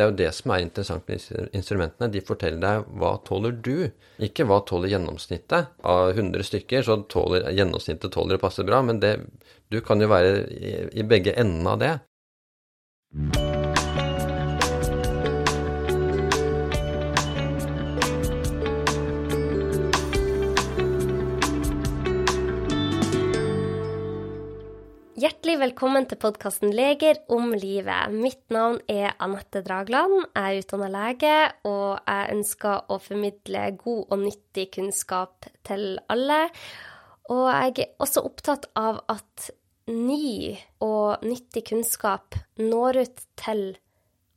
Det er jo det som er interessant med instrumentene. De forteller deg hva tåler du, ikke hva tåler gjennomsnittet. Av 100 stykker så tåler gjennomsnittet tåler det passe bra, men det, du kan jo være i, i begge endene av det. Hjertelig velkommen til podkasten Leger om livet. Mitt navn er Anette Dragland. Jeg er utdanna lege, og jeg ønsker å formidle god og nyttig kunnskap til alle. Og jeg er også opptatt av at ny og nyttig kunnskap når ut til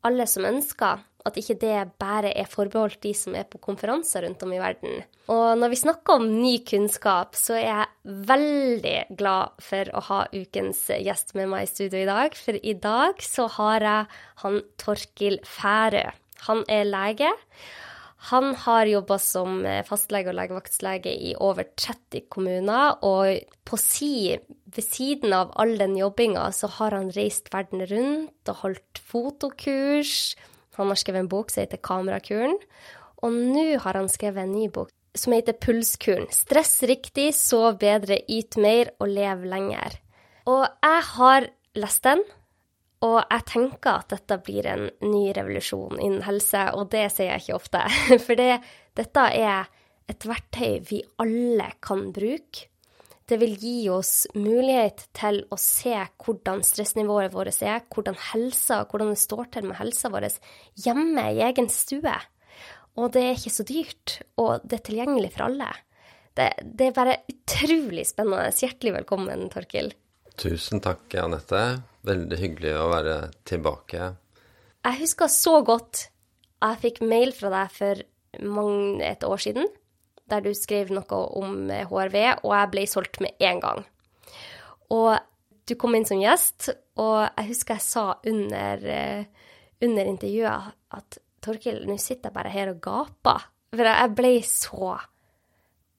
alle som ønsker at ikke det bare er forbeholdt de som er på konferanser rundt om i verden. Og når vi snakker om ny kunnskap, så er jeg veldig glad for å ha ukens gjest med meg i studio i dag. For i dag så har jeg han Torkil Færø. Han er lege. Han har jobba som fastlege og legevaktslege i over 30 kommuner, og på si, ved siden av all den jobbinga, så har han reist verden rundt og holdt fotokurs han har skrevet en bok som heter Kamerakuren. Og nå har han skrevet en ny bok som heter Pulskuren. Stress riktig, sov bedre, yt mer og lev lenger. Og jeg har lest den, og jeg tenker at dette blir en ny revolusjon innen helse, og det sier jeg ikke ofte. For det, dette er et verktøy vi alle kan bruke. Det vil gi oss mulighet til å se hvordan stressnivået vårt er, hvordan helsa, hvordan det står til med helsa vår hjemme i egen stue. Og det er ikke så dyrt, og det er tilgjengelig for alle. Det, det er bare utrolig spennende. Hjertelig velkommen, Torkil. Tusen takk, Anette. Veldig hyggelig å være tilbake. Jeg husker så godt jeg fikk mail fra deg for mange, et år siden der du skrev noe om HRV, og jeg ble solgt med en gang. Og du kom inn som gjest, og jeg husker jeg sa under, eh, under intervjuet at Torkil, nå sitter jeg bare her og gaper. For jeg ble så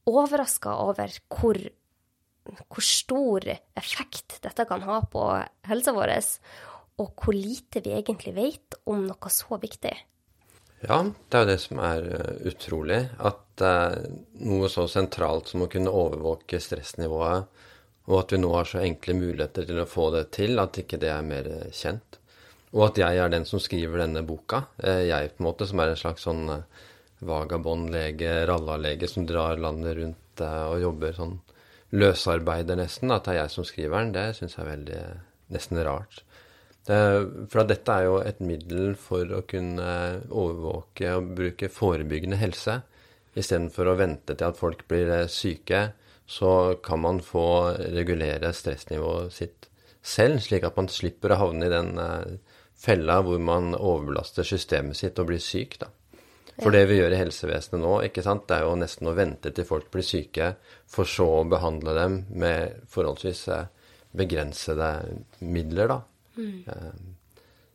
overraska over hvor, hvor, stor effekt dette kan ha på helsa vår, og hvor lite vi egentlig vet om noe så viktig. Ja, det er jo det som er eh, utrolig. At uh, noe så sentralt som å kunne overvåke stressnivået, og at vi nå har så enkle muligheter til å få det til, at ikke det er mer eh, kjent. Og at jeg er den som skriver denne boka. Jeg på en måte som er en slags sånn vagabondlege, rallalege som drar landet rundt og jobber sånn løsarbeider nesten. At det er jeg som skriver den, det syns jeg er veldig nesten rart. For dette er jo et middel for å kunne overvåke og bruke forebyggende helse. Istedenfor å vente til at folk blir eh, syke, så kan man få regulere stressnivået sitt selv, slik at man slipper å havne i den eh, fella hvor man overbelaster systemet sitt og blir syk. da. For det vi gjør i helsevesenet nå, ikke sant, det er jo nesten å vente til folk blir syke, for så å behandle dem med forholdsvis eh, begrensede midler, da. Mm.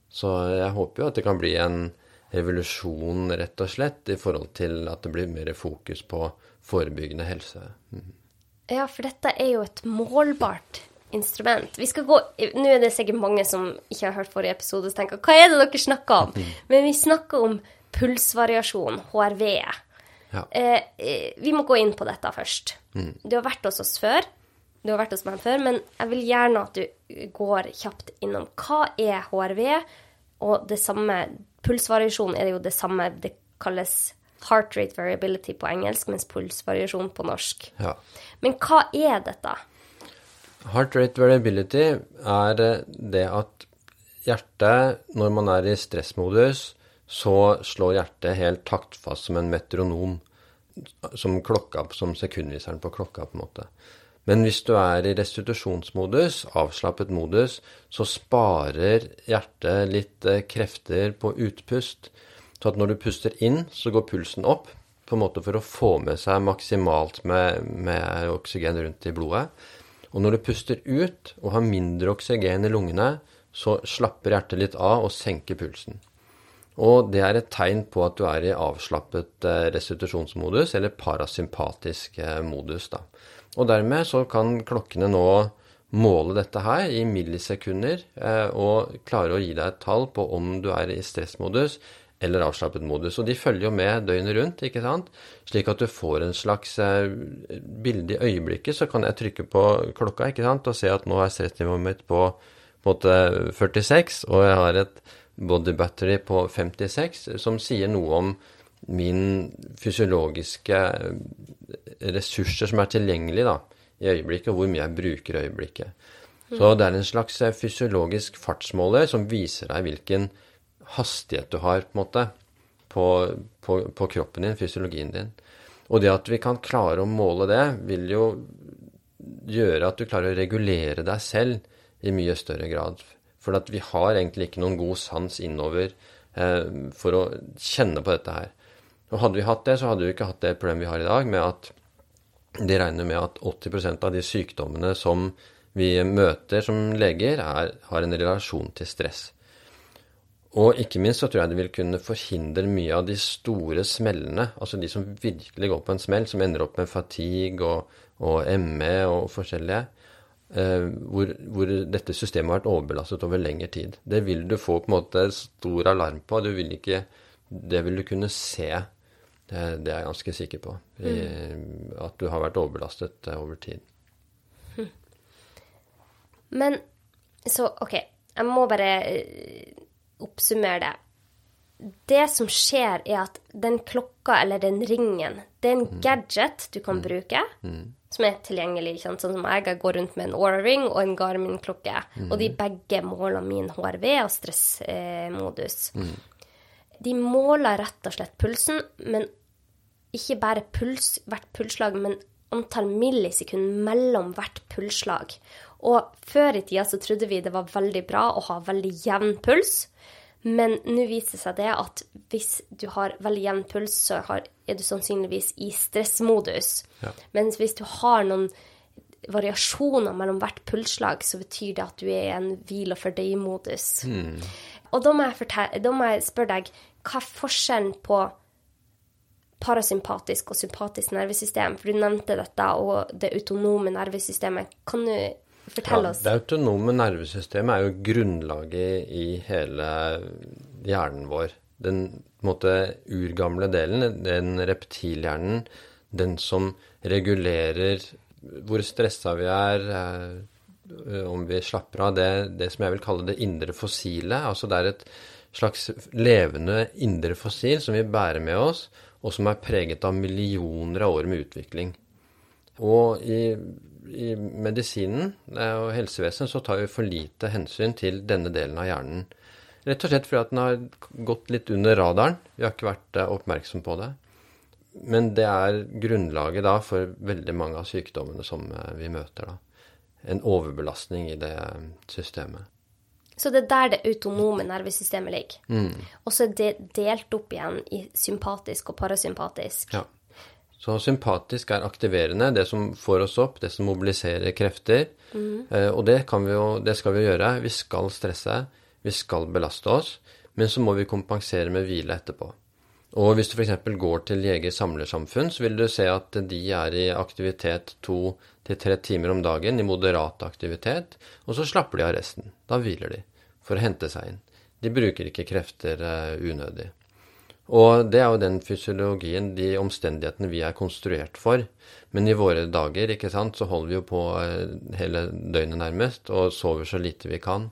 Så jeg håper jo at det kan bli en revolusjon, rett og slett, i forhold til at det blir mer fokus på forebyggende helse. Mm. Ja, for dette er jo et målbart instrument. Vi skal gå, Nå er det sikkert mange som ikke har hørt forrige episode, og tenker hva er det dere snakker om? Mm. Men vi snakker om pulsvariasjon, HRV. Ja. Eh, eh, vi må gå inn på dette først. Mm. Du har vært hos oss før. Du har vært hos meg før, men jeg vil gjerne at du går kjapt innom hva er HRV, og det samme Pulsvariasjon er det jo det samme det kalles heart rate variability på engelsk, mens pulsvariasjon på norsk. Ja. Men hva er dette? Heart rate variability er det at hjertet, når man er i stressmodus, så slår hjertet helt taktfast som en metronom. Som klokka, som sekundviseren på klokka, på en måte. Men hvis du er i restitusjonsmodus, avslappet modus, så sparer hjertet litt eh, krefter på utpust. Så at når du puster inn, så går pulsen opp, på en måte for å få med seg maksimalt med, med oksygen rundt i blodet. Og når du puster ut og har mindre oksygen i lungene, så slapper hjertet litt av og senker pulsen. Og det er et tegn på at du er i avslappet eh, restitusjonsmodus, eller parasympatisk eh, modus. da. Og dermed så kan klokkene nå måle dette her i millisekunder eh, og klare å gi deg et tall på om du er i stressmodus eller avslappet modus. Og de følger jo med døgnet rundt, ikke sant? Slik at du får en slags eh, bilde i øyeblikket. Så kan jeg trykke på klokka ikke sant? og se at nå er stressnivået mitt på, på 46, og jeg har et body battery på 56, som sier noe om min fysiologiske ressurser som er tilgjengelige da, i øyeblikket, og hvor mye jeg bruker i øyeblikket. Så det er en slags fysiologisk fartsmåler som viser deg hvilken hastighet du har, på en måte, på, på, på, kroppen din, fysiologien din. Og det at vi kan klare å måle det, vil jo gjøre at du klarer å regulere deg selv i mye større grad. For vi har egentlig ikke noen god sans innover eh, for å kjenne på dette her. Og hadde vi hatt det, så hadde vi ikke hatt det problemet vi har i dag, med at de regner med at 80% av de sykdommene som vi møter som leger, er, har en relasjon til stress. Og ikke minst så tror jeg det vil kunne forhindre mye av de store smellene, altså de som virkelig går på en smell, som ender opp med fatigue og, og ME og forskjellige, eh, hvor, hvor, dette systemet har vært overbelastet over lengre tid. Det vil du få på en måte stor alarm på. Vil ikke, det vil du kunne se. Det, det er jeg ganske sikker på. I, mm. At du har vært overbelastet eh, over tid. Hm. Men så OK, jeg må bare oppsummere det. Det som skjer, er at den klokka eller den ringen, det er en mm. gadget du kan mm. bruke, mm. som er tilgjengelig. Sånn som jeg går rundt med en Aura-ring og en Garmin-klokke. Mm. Og de begge måler min HRV og stressmodus. Mm. De måler rett og slett pulsen, men ikke bare puls, hvert pulsslag, men antall millisekunder mellom hvert pulsslag. Og før i tida så trodde vi det var veldig bra å ha veldig jevn puls. Men nå viser det seg det at hvis du har veldig jevn puls, så har, er du sannsynligvis i stressmodus. Ja. Mens hvis du har noen variasjoner mellom hvert pulsslag, så betyr det at du er i en hvil og fordøy-modus. Mm. Og da må, må, jeg spørre deg, hva er forskjellen på parasympatisk og sympatisk nervesystem? For du nevnte dette og det autonome nervesystemet. Kan du fortelle oss. Ja, det autonome nervesystemet er jo grunnlaget i hele hjernen vår. Den måte, urgamle delen, den reptilhjernen, den som regulerer hvor stressa vi er, eh, om vi slapper av, det, det som jeg vil kalle det indre fossile. Altså det er et slags levende indre fossil som vi bærer med oss, og som er preget av millioner av år med utvikling. Og i i medisinen eh, og helsevesenet så tar vi for lite hensyn til denne delen av hjernen. Rett og slett fordi at den har gått litt under radaren. Vi har ikke vært eh, oppmerksom på det. Men det er grunnlaget da for veldig mange av sykdommene som eh, vi møter. da. En overbelastning i det systemet. Så det er der det autonome nervesystemet ligger. Mm. Og så er det delt opp igjen i sympatisk og parasympatisk. Ja. Så sympatisk er aktiverende, det som får oss opp, det som mobiliserer krefter. Mm. Eh, og det, vi jo, det, skal vi gjøre. Vi skal stresse, vi skal belaste oss, men så må vi kompensere med hvile etterpå. Og hvis du f.eks. går til Jeger samlersamfunn, så vil du se at de er i aktivitet to til tre timer om dagen, i moderat aktivitet, og så slapper de av resten. Da hviler de for å hente seg inn. De bruker ikke krefter uh, unødig. Og det er jo den fysiologien, de omstendighetene vi er konstruert for. Men i våre dager ikke sant, så holder vi jo på eh, hele døgnet nærmest og sover så lite vi kan.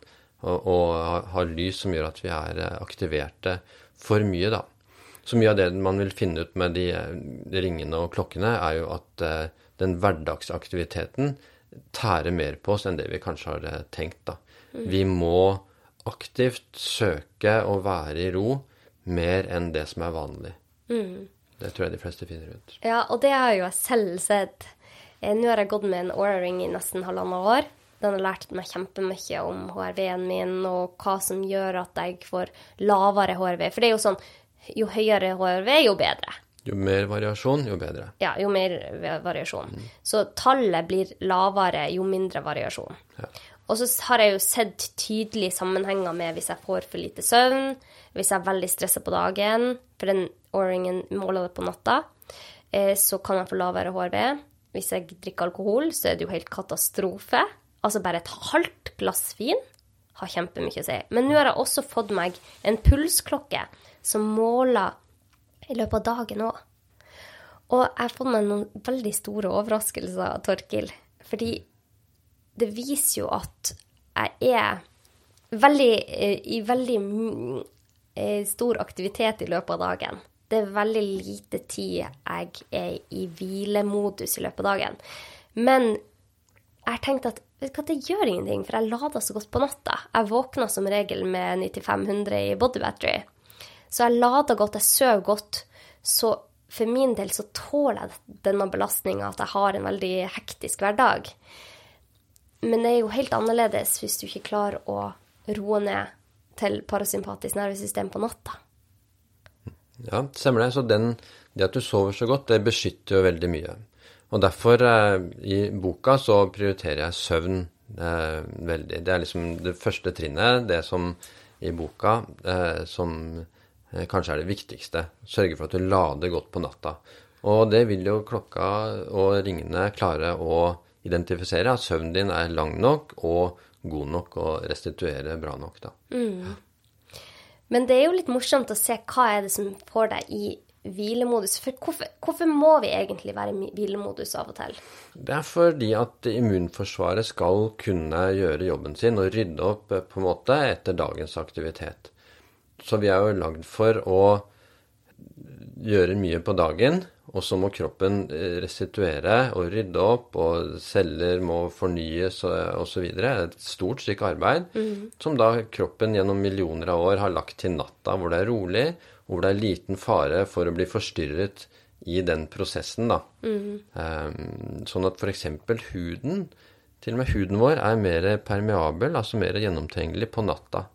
Og, og har lys som gjør at vi er eh, aktiverte for mye, da. Så mye av det man vil finne ut med de, ringene og klokkene, er jo at den hverdagsaktiviteten tærer mer på oss enn det vi kanskje har tenkt, da. Vi må aktivt søke å være i ro mer enn det som er vanlig. Mm. Det tror jeg de fleste finner ut. Ja, og det har jo jeg selv sett. Eh, nå har jeg gått med en Aura-ring i nesten halvannet år. Den har lært meg kjempemye om HRV-en min, og hva som gjør at jeg får lavere HRV. For det er jo sånn, jo høyere HRV, jo bedre. Jo mer variasjon, jo bedre. Ja, jo mer variasjon. Mm. Så tallet blir lavere jo mindre variasjon. Ja. Og så har jeg jo sett tydelige sammenhenger med hvis jeg får for lite søvn, hvis jeg er veldig stressa på dagen, for den O-ringen måler det på natta, eh, så kan jeg få lavere HRV. Hvis jeg drikker alkohol, så er det jo helt katastrofe. altså bare et halvt glass vin har kjempemye å si. Men nå har jeg også fått meg en pulsklokke som måler i løpet av dagen òg. Og jeg har fått meg noen veldig store overraskelser, Torkil. Fordi det viser jo at jeg er veldig, eh, i veldig eh, stor aktivitet i løpet av dagen. Det er veldig lite tid jeg er i hvilemodus i løpet av dagen. Men jeg har tenkt at vet du hva, det gjør ingenting, for jeg lader så godt på natta. Jeg våkner som regel med 9500 i body battery. Så jeg lader godt, jeg sover godt. Så for min del så tåler jeg denne belastninga at jeg har en veldig hektisk hverdag. Men det er jo helt annerledes hvis du ikke klarer å roe ned til parasympatisk nervesystem på natta. Ja, stemmer det. Så den, det at du sover så godt, det beskytter jo veldig mye. Og derfor, eh, i boka, så prioriterer jeg søvn eh, veldig. Det er liksom det første trinnet, det som i boka, eh, som eh, kanskje er det viktigste. Sørge for at du lader godt på natta. Og det vil jo klokka og ringene klare å identifisere, at søvnen din er lang nok og god nok og restituere bra nok, da. Mm. Men det er jo litt morsomt å se hva er det som får deg i hvilemodus. For hvorfor, hvorfor, må vi egentlig være i hvilemodus av og til? Det er fordi at immunforsvaret skal kunne gjøre jobben sin og rydde opp eh, på en måte etter dagens aktivitet. Så vi er jo lagd for å gjøre mye på dagen og så må kroppen eh, restituere og rydde opp, og celler må fornyes osv. Et stort stykke arbeid mm. som da kroppen gjennom millioner av år har lagt til natta, hvor det er rolig, og hvor det er liten fare for å bli forstyrret i den prosessen. da. Mm. Um, sånn at f.eks. huden, til og med huden vår, er mer permeabel, altså mer gjennomtrengelig på natta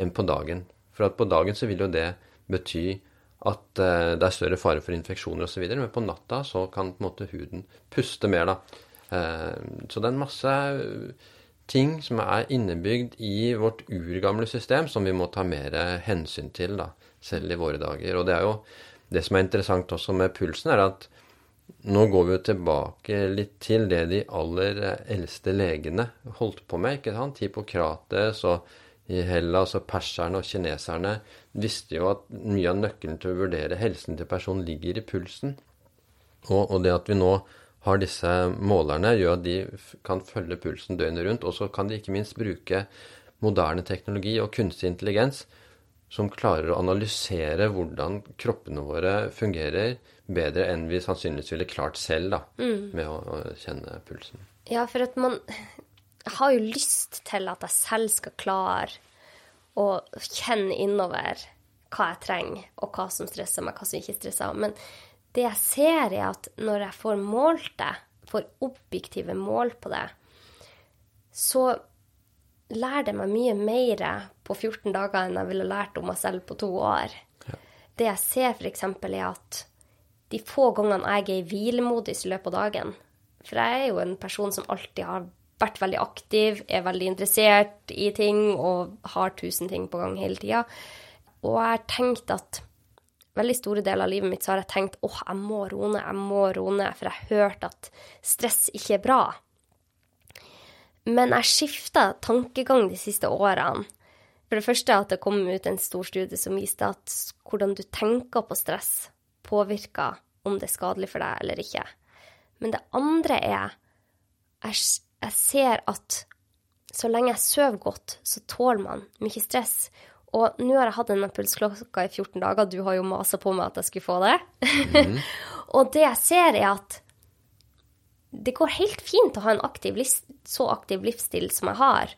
enn på dagen. For at på dagen så vil jo det bety at uh, det er større fare for infeksjoner osv. Men på natta så kan på en måte huden puste mer, da. Uh, så det er en masse ting som er innebygd i vårt urgamle system, som vi må ta mer hensyn til, da, selv i våre dager. Og det er jo det som er interessant også med pulsen, er at nå går vi jo tilbake litt til det de aller eldste legene holdt på med. ikke sant? Hippokrates og i Hellas og perserne og kineserne visste jo at mye av nøkkelen til å vurdere helsen til personen ligger i pulsen. Og, og, det at vi nå har disse målerne, gjør at de kan følge pulsen døgnet rundt. Og så kan de ikke minst bruke moderne teknologi og kunstig intelligens som klarer å analysere hvordan kroppene våre fungerer bedre enn vi sannsynligvis ville klart selv da, mm. med å, å kjenne pulsen. Ja, for at man har jo lyst til at jeg selv skal klare å kjenne innover hva jeg trenger, og hva som stresser meg, hva som ikke stresser meg. Men det jeg ser, er at når jeg får målt det, får objektive mål på det, så lærer det meg mye mer på 14 dager enn jeg ville lært om meg selv på to år. Ja. Det jeg ser, f.eks., er at de få gangene jeg er i hvilemodus i løpet av dagen For jeg er jo en person som alltid har vært veldig aktiv, er veldig interessert i ting og har tusen ting på gang hele tida. Og jeg har tenkt at veldig store deler av livet mitt så har jeg tenkt åh, jeg må roe ned, jeg må roe ned, for jeg har hørt at stress ikke er bra. Men jeg skifta tankegang de siste årene. For det første at det kom ut en stor studie som viste at hvordan du tenker på stress, påvirker om det er skadelig for deg eller ikke. Men det andre er jeg jeg ser at så lenge jeg sover godt, så tåler man mye stress. Og nå har jeg hatt denne pulsklokka i 14 dager, du har jo masa på meg at jeg skulle få det. Mm. og det jeg ser, er at det går helt fint å ha en aktiv, så aktiv livsstil som jeg har,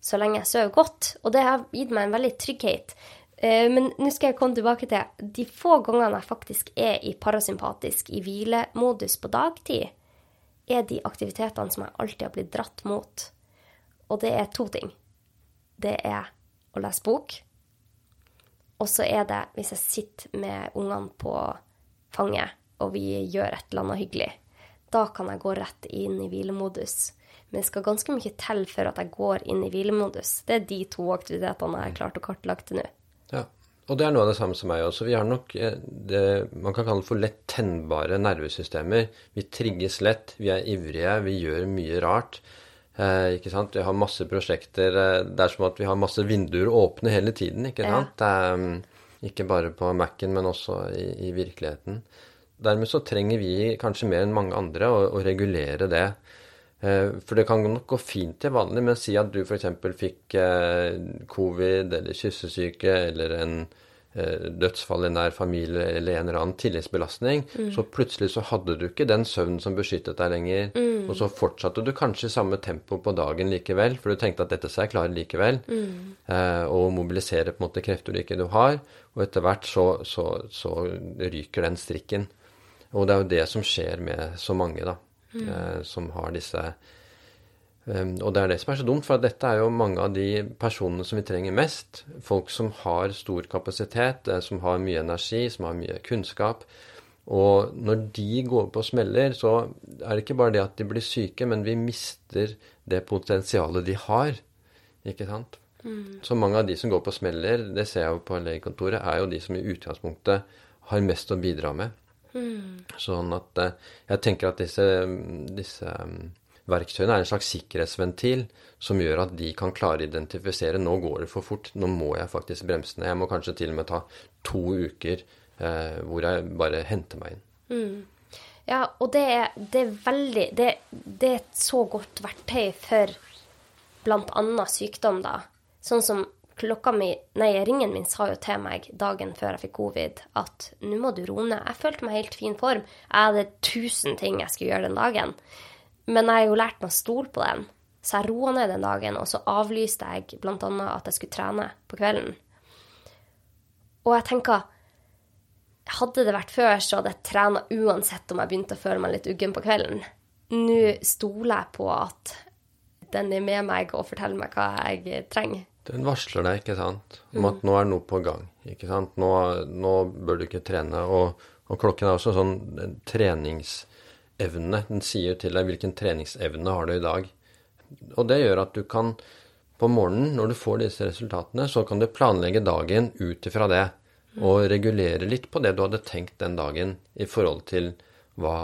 så lenge jeg sover godt. Og det har gitt meg en veldig trygghet. Eh, men nå skal jeg komme tilbake til de få gangene jeg faktisk er i parasympatisk, i hvilemodus på dagtid er de aktivitetene som jeg alltid har blitt dratt mot. Og det er to ting. Det er å lese bok, og så er det hvis jeg sitter med ungene på fanget, og vi gjør et eller annet hyggelig. Da kan jeg gå rett inn i hvilemodus. Men det skal ganske mye til for at jeg går inn i hvilemodus. Det er de to aktivitetene jeg har klart å kartlegge til nå. Ja. Og det er noe av det samme som meg også. Vi har nok eh, det man kan kalle for lett tennbare nervesystemer. Vi trigges lett, vi er ivrige, vi gjør mye rart. Eh, ikke sant? Vi har masse prosjekter. Eh, det er som at vi har masse vinduer åpne hele tiden. ikke sant? Ja. er, mm, ikke bare på Mac-en, men også i, i virkeligheten. Dermed så trenger vi kanskje mer enn mange andre å, å regulere det. Eh, For det kan nok gå fint til vanlig, men si at du f.eks. fikk eh, covid eller kyssesyke eller en eh, dødsfall i nær familie eller en eller annen tilleggsbelastning, så plutselig så hadde du ikke den søvnen som beskyttet deg lenger, og så fortsatte du kanskje i samme tempo på dagen likevel, for du tenkte at dette skal jeg klare likevel, Mm. og mobilisere på en måte krefter du ikke du har, og etter hvert så, så, så ryker den strikken. Og det er jo det som skjer med så mange, da, eh, som har disse Um, og det er det som er så dumt, for dette er jo mange av de personene som vi trenger mest. Folk som har stor kapasitet, eh, som har mye energi, som har mye kunnskap. Og når de går på smeller, så er det ikke bare det at de blir syke, men vi mister det potensialet de har. Ikke sant? Så mange av de som går på smeller, det ser jeg jo på legekontoret, er jo de som i utgangspunktet har mest å bidra med. Sånn at eh, jeg tenker at disse, disse um, verktøyene er en slags sikkerhetsventil som gjør at de kan klare å identifisere nå går det for fort, nå må jeg faktisk bremse ned. Jeg må kanskje til og med ta to uker eh, hvor jeg bare henter meg inn. Ja, og det er, det er veldig det, det er et så godt verktøy for annet sykdom, da. Sånn som klokka mi Nei, ringen min sa jo til meg dagen før jeg fikk covid at nå må du roe ned. Jeg følte meg i helt fin form. Jeg hadde tusen ting jeg skulle gjøre den dagen. Men jeg har jo lært meg å stole på den. Så jeg roa ned den dagen, og så avlyste jeg annet at jeg skulle trene på kvelden. Og jeg tenker hadde det vært før, så hadde jeg trena uansett om jeg begynte å føle meg litt uggen på kvelden. Nå stoler jeg på at den er med meg og forteller meg hva jeg trenger. Den varsler deg, ikke sant, om at nå er noe på gang. ikke sant, Nå, nå bør du ikke trene. Og, og klokken er også sånn en treningsevne. Den sier til deg hvilken treningsevne har du i dag. Og det gjør at du kan på morgenen, når du får disse resultatene, så kan du planlegge dagen ut ifra det. Og regulere litt på det du hadde tenkt den dagen i forhold til hva,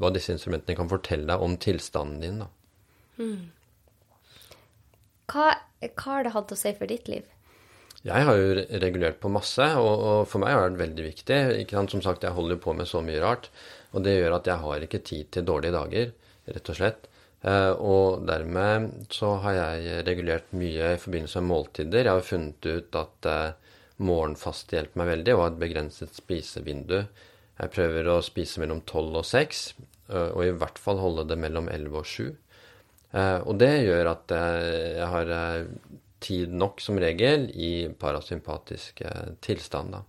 hva disse instrumentene kan fortelle deg om tilstanden din. da. Hva, hva har det hatt å si for ditt liv? Jeg har jo regulert på masse, og, for meg har det vært veldig viktig. Som sagt, jeg holder på med så mye rart, og det gjør at jeg har ikke tid til dårlige dager, rett og slett. Eh, og dermed så har jeg regulert mye i forbindelse med måltider. Jeg har funnet ut at eh, morgenfast hjelper meg veldig, og har et begrenset spisevindu. Jeg prøver å spise mellom 12 og 6, eh, og i hvert fall holde det mellom 11 og 7. Eh, og det gjør at eh, jeg har eh, tid nok som regel i parasympatisk eh, tilstand. Da.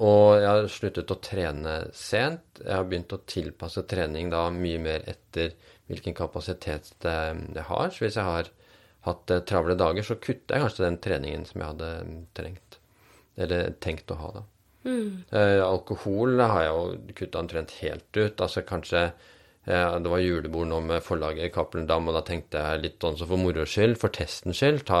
Og jeg har sluttet å trene sent. Jeg har begynt å tilpasse trening da mye mer etter hvilken kapasitet jeg har. Så hvis jeg har hatt travle dager, så kutter jeg kanskje den treningen som jeg hadde trengt. Eller tenkt å ha, da. Eh, alkohol har jeg jo kutta omtrent helt ut. Altså kanskje Det var julebord nå med forlaget Cappelen Dam, og da tenkte jeg litt sånn så for moro skyld, for testens skyld, ta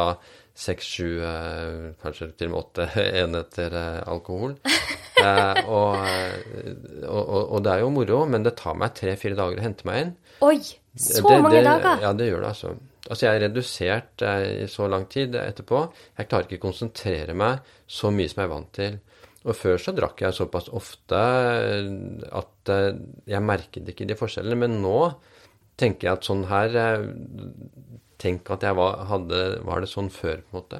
seks, sju, eh, kanskje til og med åtte enheter eh, alkohol. Eh, og, eh, og, og, og det er jo moro, men det tar meg tre-fire dager å hente meg inn. Oi! Så Det- mange det, dager! Ja, det gjør det, altså. Altså, jeg er redusert eh, i så lang tid etterpå. Jeg klarer ikke å konsentrere meg så mye som jeg er vant til. Og før så drakk jeg såpass ofte eh, at eh, jeg merket ikke de forskjellene. Men nå tenker jeg at sånn her eh, Tenk at jeg var, hadde, var det sånn før, på en måte.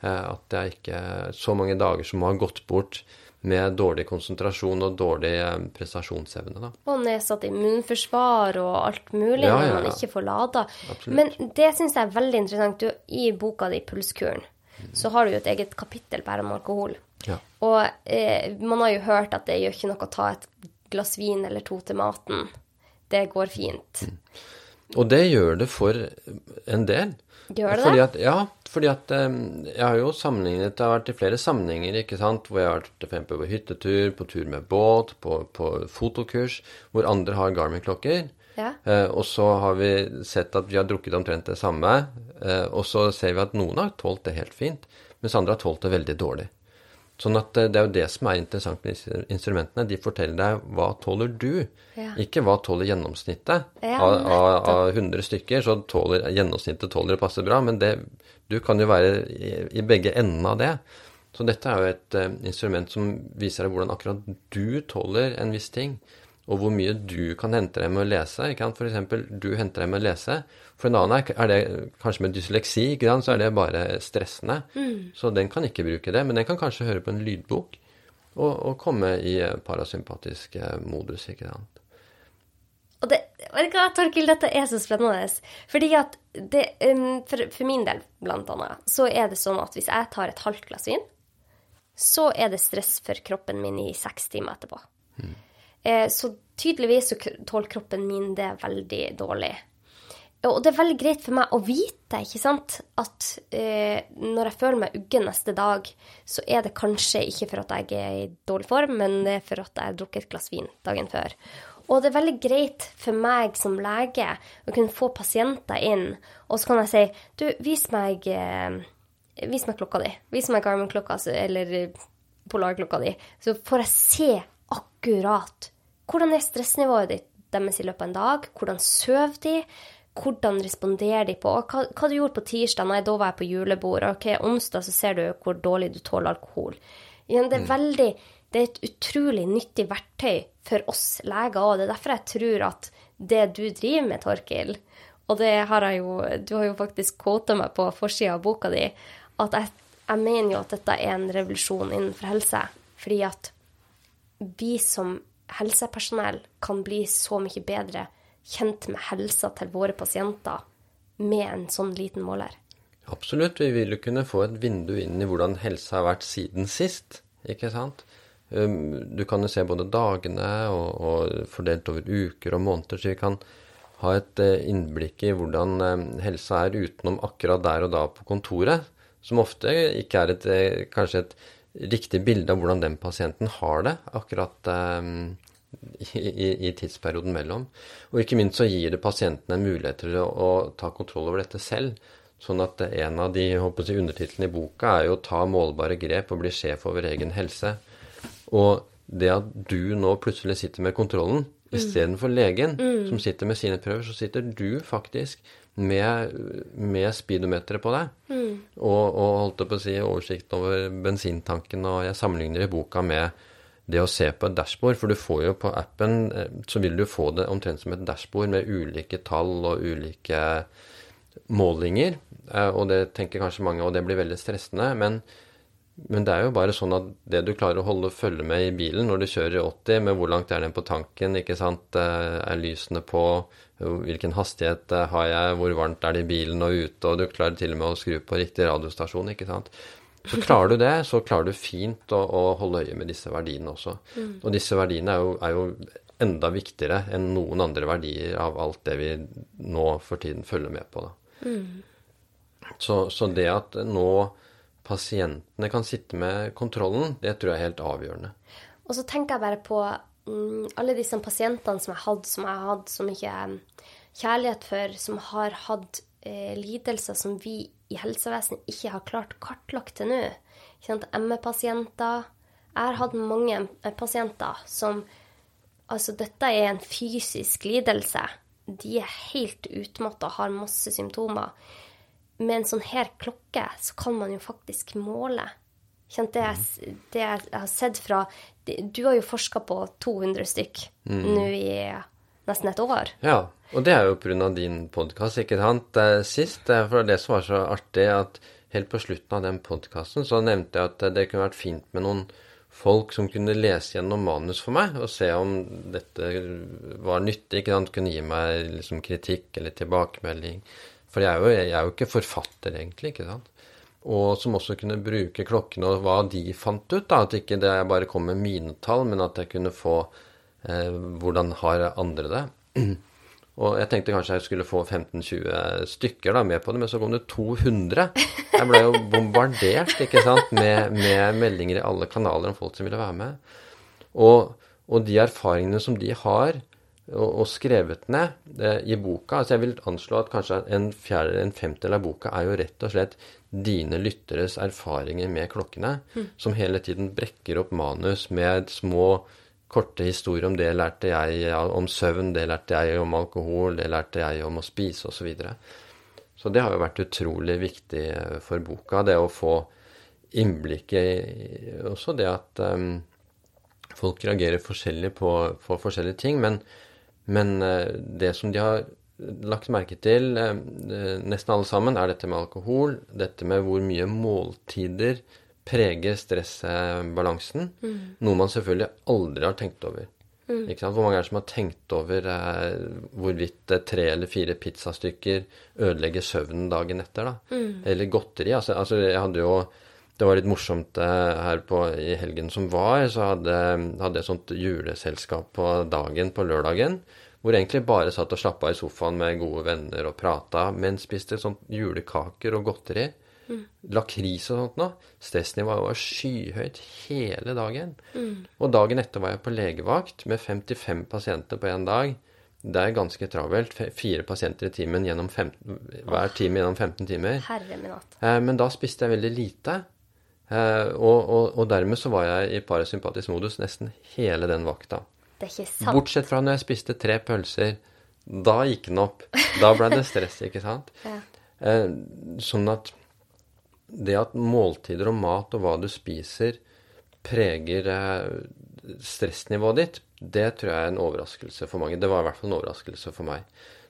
At jeg ikke Så mange dager som har gått bort med dårlig konsentrasjon og dårlig prestasjonsevne, da. Og nedsatt immunforsvar og alt mulig Ja, ja, ja, man ikke får lada. Absolutt. Men det syns jeg er veldig interessant. Du, I boka di 'Pulskuren' så har du jo et eget kapittel bare om alkohol. Ja. Og eh, man har jo hørt at det gjør ikke noe å ta et glass vin eller to til maten. Det går fint. Og det gjør det for en del. Gjør det fordi? At, ja, fordi at jeg har jo sammenlignet Jeg har vært i flere sammenhenger, ikke sant, hvor jeg har vært for eksempel på hyttetur, på tur med båt, på, på fotokurs, hvor andre har Garmin-klokker. Ja. Eh, og så har vi sett at vi har drukket omtrent det samme, eh, og så ser vi at noen har tålt det helt fint, mens andre har tålt det veldig dårlig. Sånn at eh, det er jo det som er interessant med disse instrumentene. De forteller deg hva tåler du, Ja. ikke hva tåler gjennomsnittet. Ja, av, av, av 100 stykker så tåler gjennomsnittet tåler det passe bra, men det, du kan jo være i, i begge endene av det. Så dette er jo et uh, instrument som viser deg hvordan akkurat du tåler en viss ting, og hvor mye du kan hente deg med å lese. Ikke sant? For eksempel, du henter deg med å lese. For en annen er, det kanskje med dysleksi, ikke sant? så er det bare stressende. Så den kan ikke bruke det, men den kan kanskje høre på en lydbok og, og komme i parasympatisk eh, modus, ikke sant. Og det, vet du hva, Torkil, dette er så spennende. Fordi at det, um, for, for min del, blant annet, så er det sånn at hvis jeg tar et halvt glass vin, så er det stress for kroppen min i seks timer etterpå. Eh, så tydeligvis så tåler kroppen min det veldig dårlig. Og det er veldig greit for meg å vite, ikke sant, at eh, når jeg føler meg uggen neste dag, så er det kanskje ikke for at jeg er i dårlig form, men det er for at jeg har drukket et glass vin dagen før. Og det er veldig greit for meg som lege å kunne få pasienter inn, og så kan jeg si Du, vis meg, eh, vis meg klokka di. Vis meg Garmin-klokka, eller eh, Polar-klokka di. Så får jeg se akkurat hvordan er stressnivået ditt deres i løpet av en dag, hvordan sover de, hvordan responderer de på hva, hva du gjorde på tirsdag, nei, da var jeg på julebord, ok, onsdag så ser du hvor dårlig du tåler alkohol. Ja, det er veldig, det er et utrolig nyttig verktøy for oss leger òg. Det er derfor jeg tror at det du driver med, Torkil, og det har jeg jo, du har jo faktisk quota meg på forsida av boka di, at jeg, jeg mener jo at dette er en revolusjon innenfor helse. Fordi at vi som helsepersonell kan bli så mye bedre kjent med helsa til våre pasienter med en sånn liten måler. Absolutt. Vi vil jo kunne få et vindu inn i hvordan helsa har vært siden sist, ikke sant? Um, Du kan jo se både dagene og, og fordelt over uker og måneder, så vi kan ha et eh, innblikk i hvordan eh, helsa er utenom akkurat der og da på kontoret, som ofte ikke er et, eh, kanskje et riktig bilde av hvordan den pasienten har det akkurat um, i, i, tidsperioden mellom. Og ikke minst så gir det pasientene en mulighet til å, å ta kontroll over dette selv. Sånn at en av de si, undertitlene i boka er jo ta målbare grep og bli sjef over egen helse. Og det at du nå plutselig sitter med kontrollen istedenfor legen, som sitter med sine prøver, så sitter du faktisk med, med speedometeret på deg. Og, og holdt på å si oversikt over bensintanken, og jeg sammenligner i boka med det å se på et dashbord, for du får jo på appen eh, så vil du få det omtrent som et dashbord med ulike tall og ulike målinger. Eh, Og det tenker kanskje mange, og det blir veldig stressende. Men, men det er jo bare sånn at det du klarer å holde følge med i bilen når du kjører i 80, med hvor langt er den på tanken, ikke sant, Eh, er lysene på, hvilken hastighet eh, har jeg, hvor varmt er det i bilen og ute, og du klarer til og med å skru på riktig radiostasjon, ikke sant. Så klarer du det, så klarer du fint å, å holde øye med disse verdiene også. Og disse verdiene er jo, er jo enda viktigere enn noen andre verdier av alt det vi nå for tiden følger med på. Da. Så, så det at nå pasientene kan sitte med kontrollen, det tror jeg er helt avgjørende. Og så tenker jeg bare på mm, alle disse pasientene som jeg har hatt, som jeg har hatt som ikke mm, kjærlighet for, som har hatt eh, lidelser som vi i helsevesenet ikke har klart kartlagt til nå. Kjent. ME-pasienter. Jeg har hatt mange pasienter som Altså, dette er en fysisk lidelse. De er helt utmatta har masse symptomer. Med en sånn her klokke så kan man jo faktisk måle. Kjent. Det, jeg, det jeg har sett fra Du har jo forska på 200 stykk nå i nesten et år. Ja, og det er jo pga. din podkast, ikke sant. Sist, for det som var så artig, at helt på slutten av den podkasten så nevnte jeg at det kunne vært fint med noen folk som kunne lese gjennom manus for meg, og se om dette var nyttig, ikke sant. Kunne gi meg liksom kritikk eller tilbakemelding. For jeg er jo, jeg er jo ikke forfatter, egentlig, ikke sant. Og som også kunne bruke klokkene og hva de fant ut. da, At ikke det bare kom med mine tall, men at jeg kunne få eh, hvordan har andre det. Og jeg tenkte kanskje jeg skulle få 15-20 stykker da med på det, men så kom det 200. Jeg ble jo bombardert ikke sant, med, med meldinger i alle kanaler om folk som ville være med. Og, og de erfaringene som de har, og, og skrevet ned eh, i boka altså Jeg vil anslå at kanskje en fjerde, en femtedel av boka er jo rett og slett dine lytteres erfaringer med klokkene, som hele tiden brekker opp manus med små, korte historier om det lærte jeg om søvn, det lærte jeg om alkohol, det lærte jeg om å spise, osv. Så, videre. så det har jo vært utrolig viktig for boka, det å få innblikket i også det at um, folk reagerer forskjellig på, på forskjellige ting. Men, men uh, det som de har lagt merke til, uh, nesten alle sammen, er dette med alkohol. Dette med hvor mye måltider preger stressbalansen. Mm. Noe man selvfølgelig aldri har tenkt over. Mm. Hvor mange er det som har tenkt over eh, hvorvidt tre eller fire pizzastykker ødelegger søvnen dagen etter? da? Mm. Eller godteri. Altså, altså, jeg hadde jo det var litt morsomt eh, her på, i helgen som var. Så hadde, hadde jeg sånt juleselskap på dagen på lørdagen. Hvor jeg egentlig bare satt og slappa i sofaen med gode venner og prata, men spiste sånt julekaker og godteri. Mm. Lakris og sånt noe. Stressnivået var skyhøyt hele dagen. Mm. Og dagen etter var jeg på legevakt med 55 pasienter på én dag. Det er ganske travelt. Fire pasienter i timen gjennom 15, hver time gjennom 15 timer. Herre min natt. Eh, men da spiste jeg veldig lite. Eh, og, og, og, dermed så var jeg i parasympatisk modus nesten hele den vakta. Det er ikke sant. Bortsett fra når jeg spiste tre pølser. Da gikk den opp. Da ble det stress, ikke sant? ja. eh, sånn at det at måltider og mat og hva du spiser, preger eh, stressnivået ditt, det tror jeg er en overraskelse for mange. Det var i hvert fall en overraskelse for meg.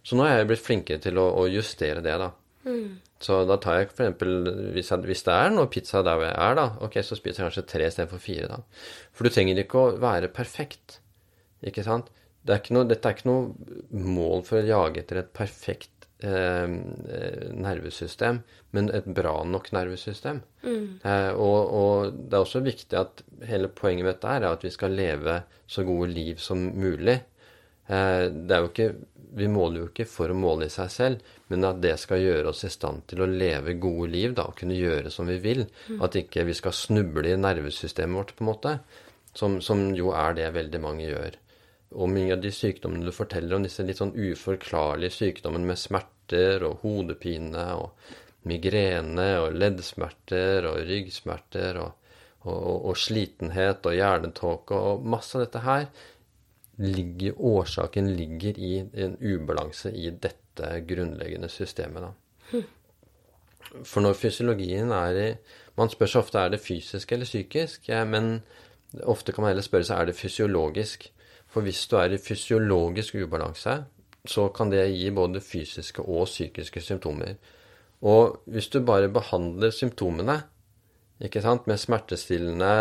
Så nå er jeg blitt flinkere til å, å justere det, da. Mm. Så da tar jeg eksempel, hvis, hvis, det er noe pizza der hvor jeg er, da, ok, så spiser jeg kanskje tre istedenfor fire, da. For du trenger ikke å være perfekt, ikke sant? Det er noe, dette er ikke noe mål for å jage etter et perfekt nervesystem, men et bra nok nervesystem. Mm. Eh, og, og, det er også viktig at hele poenget med dette er at vi skal leve så gode liv som mulig. Eh, det er jo ikke vi måler jo ikke for å måle i seg selv, men at det skal gjøre oss i stand til å leve gode liv, da, og kunne gjøre som vi vil. Mm. At ikke vi skal snuble i nervesystemet vårt, på en måte. Som, som, jo er det veldig mange gjør. Og mye av de sykdommene du forteller om, disse litt sånn uforklarlige sykdommene med smerter og hodepine og migrene og leddsmerter og ryggsmerter og, og, og slitenhet og hjernetåke og masse av dette her, ligger, årsaken ligger i en ubalanse i dette grunnleggende systemet. Da. For når fysiologien er i Man spør seg ofte er det fysisk eller psykisk, ja, men ofte kan man heller spørre seg er det fysiologisk. For hvis du er i fysiologisk ubalanse, så kan det gi både fysiske og psykiske symptomer. Og hvis du bare behandler symptomene, ikke sant, med smertestillende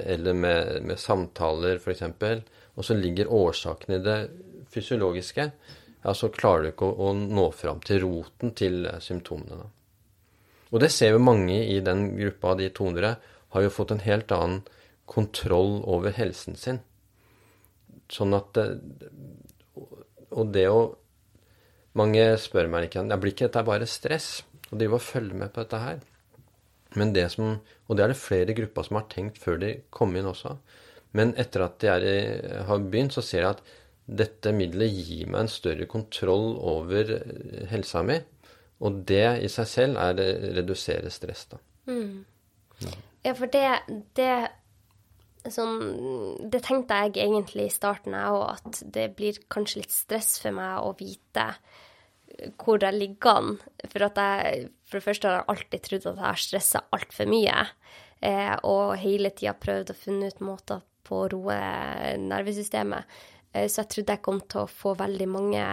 eller med, med samtaler f.eks., og så ligger årsaken i det fysiologiske, ja, så klarer du ikke å, å nå fram til roten til symptomene. Og det ser jo mange i den gruppa av de 200 har jo fått en helt annen kontroll over helsen sin. Sånn at Og det å Mange spør meg ikke Blir ikke dette bare stress? Og drive og følge med på dette her. Men det som, Og det er det flere grupper som har tenkt før de kom inn også. Men etter at jeg har begynt, så ser jeg at dette middelet gir meg en større kontroll over eh, helsa mi. Og det i seg selv er å redusere stress, da. Mm. Ja, for det, det sånn Det tenkte jeg egentlig i starten, jeg òg, at det blir kanskje litt stress for meg å vite hvor jeg ligger an. For at jeg for det første har jeg alltid trodd at jeg har stressa altfor mye. Eh, og hele tida prøvd å finne ut måter på å roe nervesystemet. Eh, så jeg trodde jeg kom til å få veldig mange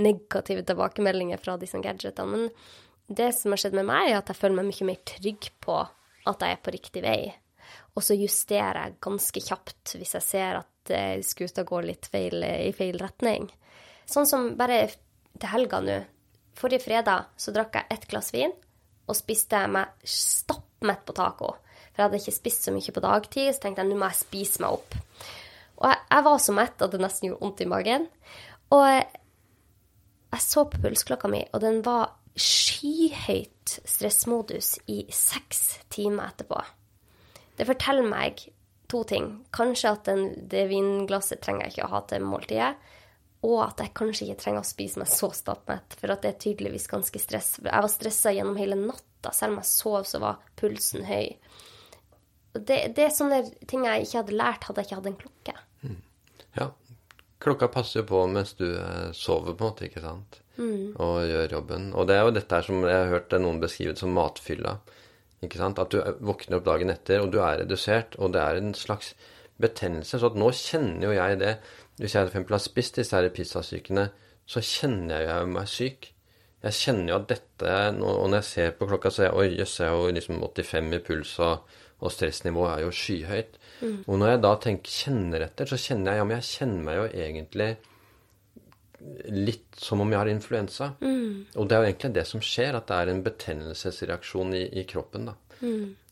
negative tilbakemeldinger fra disse gadgetene. Men det som har skjedd med meg, er at jeg føler meg mye mer trygg på at jeg er på riktig vei. Og så justerer jeg ganske kjapt hvis jeg ser at eh, skuta går litt feil, i feil retning. Sånn som bare til helga nå. Forrige fredag så drakk jeg ett glass vin og spiste meg stappmett på taco. For jeg hadde ikke spist så mye på dagtid, så tenkte jeg nå må jeg spise meg opp. Og jeg, jeg var så mett at det nesten gjorde vondt i magen. Og jeg så på pulsklokka mi, og den var skyhøyt stressmodus i seks timer etterpå. Det forteller meg to ting. Kanskje at den, det vinglasset trenger jeg ikke å ha til måltidet. Og at jeg kanskje ikke trenger å spise meg så stappmett, for at det er tydeligvis ganske stress. Jeg var stressa gjennom hele natta. Selv om jeg sov, så var pulsen høy. Det, det er sånne ting jeg ikke hadde lært hadde jeg ikke hatt en klokke. Ja. Klokka passer jo på mens du eh, sover, på en måte, ikke sant? Og gjør jobben. Og det er jo dette her som jeg har hørt noen beskrive som matfylla. Ikke sant? At du våkner opp dagen etter, og du er redusert, og det er en slags betennelse. Så nå kjenner jo jeg det. Hvis jeg f.eks. har spist disse her pizzastykene, så kjenner jeg jo meg syk. Jeg kjenner jo at dette Og når jeg ser på klokka, så er jeg oi, jøss, jeg er jo liksom 85 i puls, og, og stressnivået er jo skyhøyt. Og når jeg da tenker, kjenner etter, så kjenner jeg ja, men jeg kjenner meg jo egentlig litt som om jeg har influensa. Og det er jo egentlig det som skjer, at det er en betennelsesreaksjon i, i kroppen. da.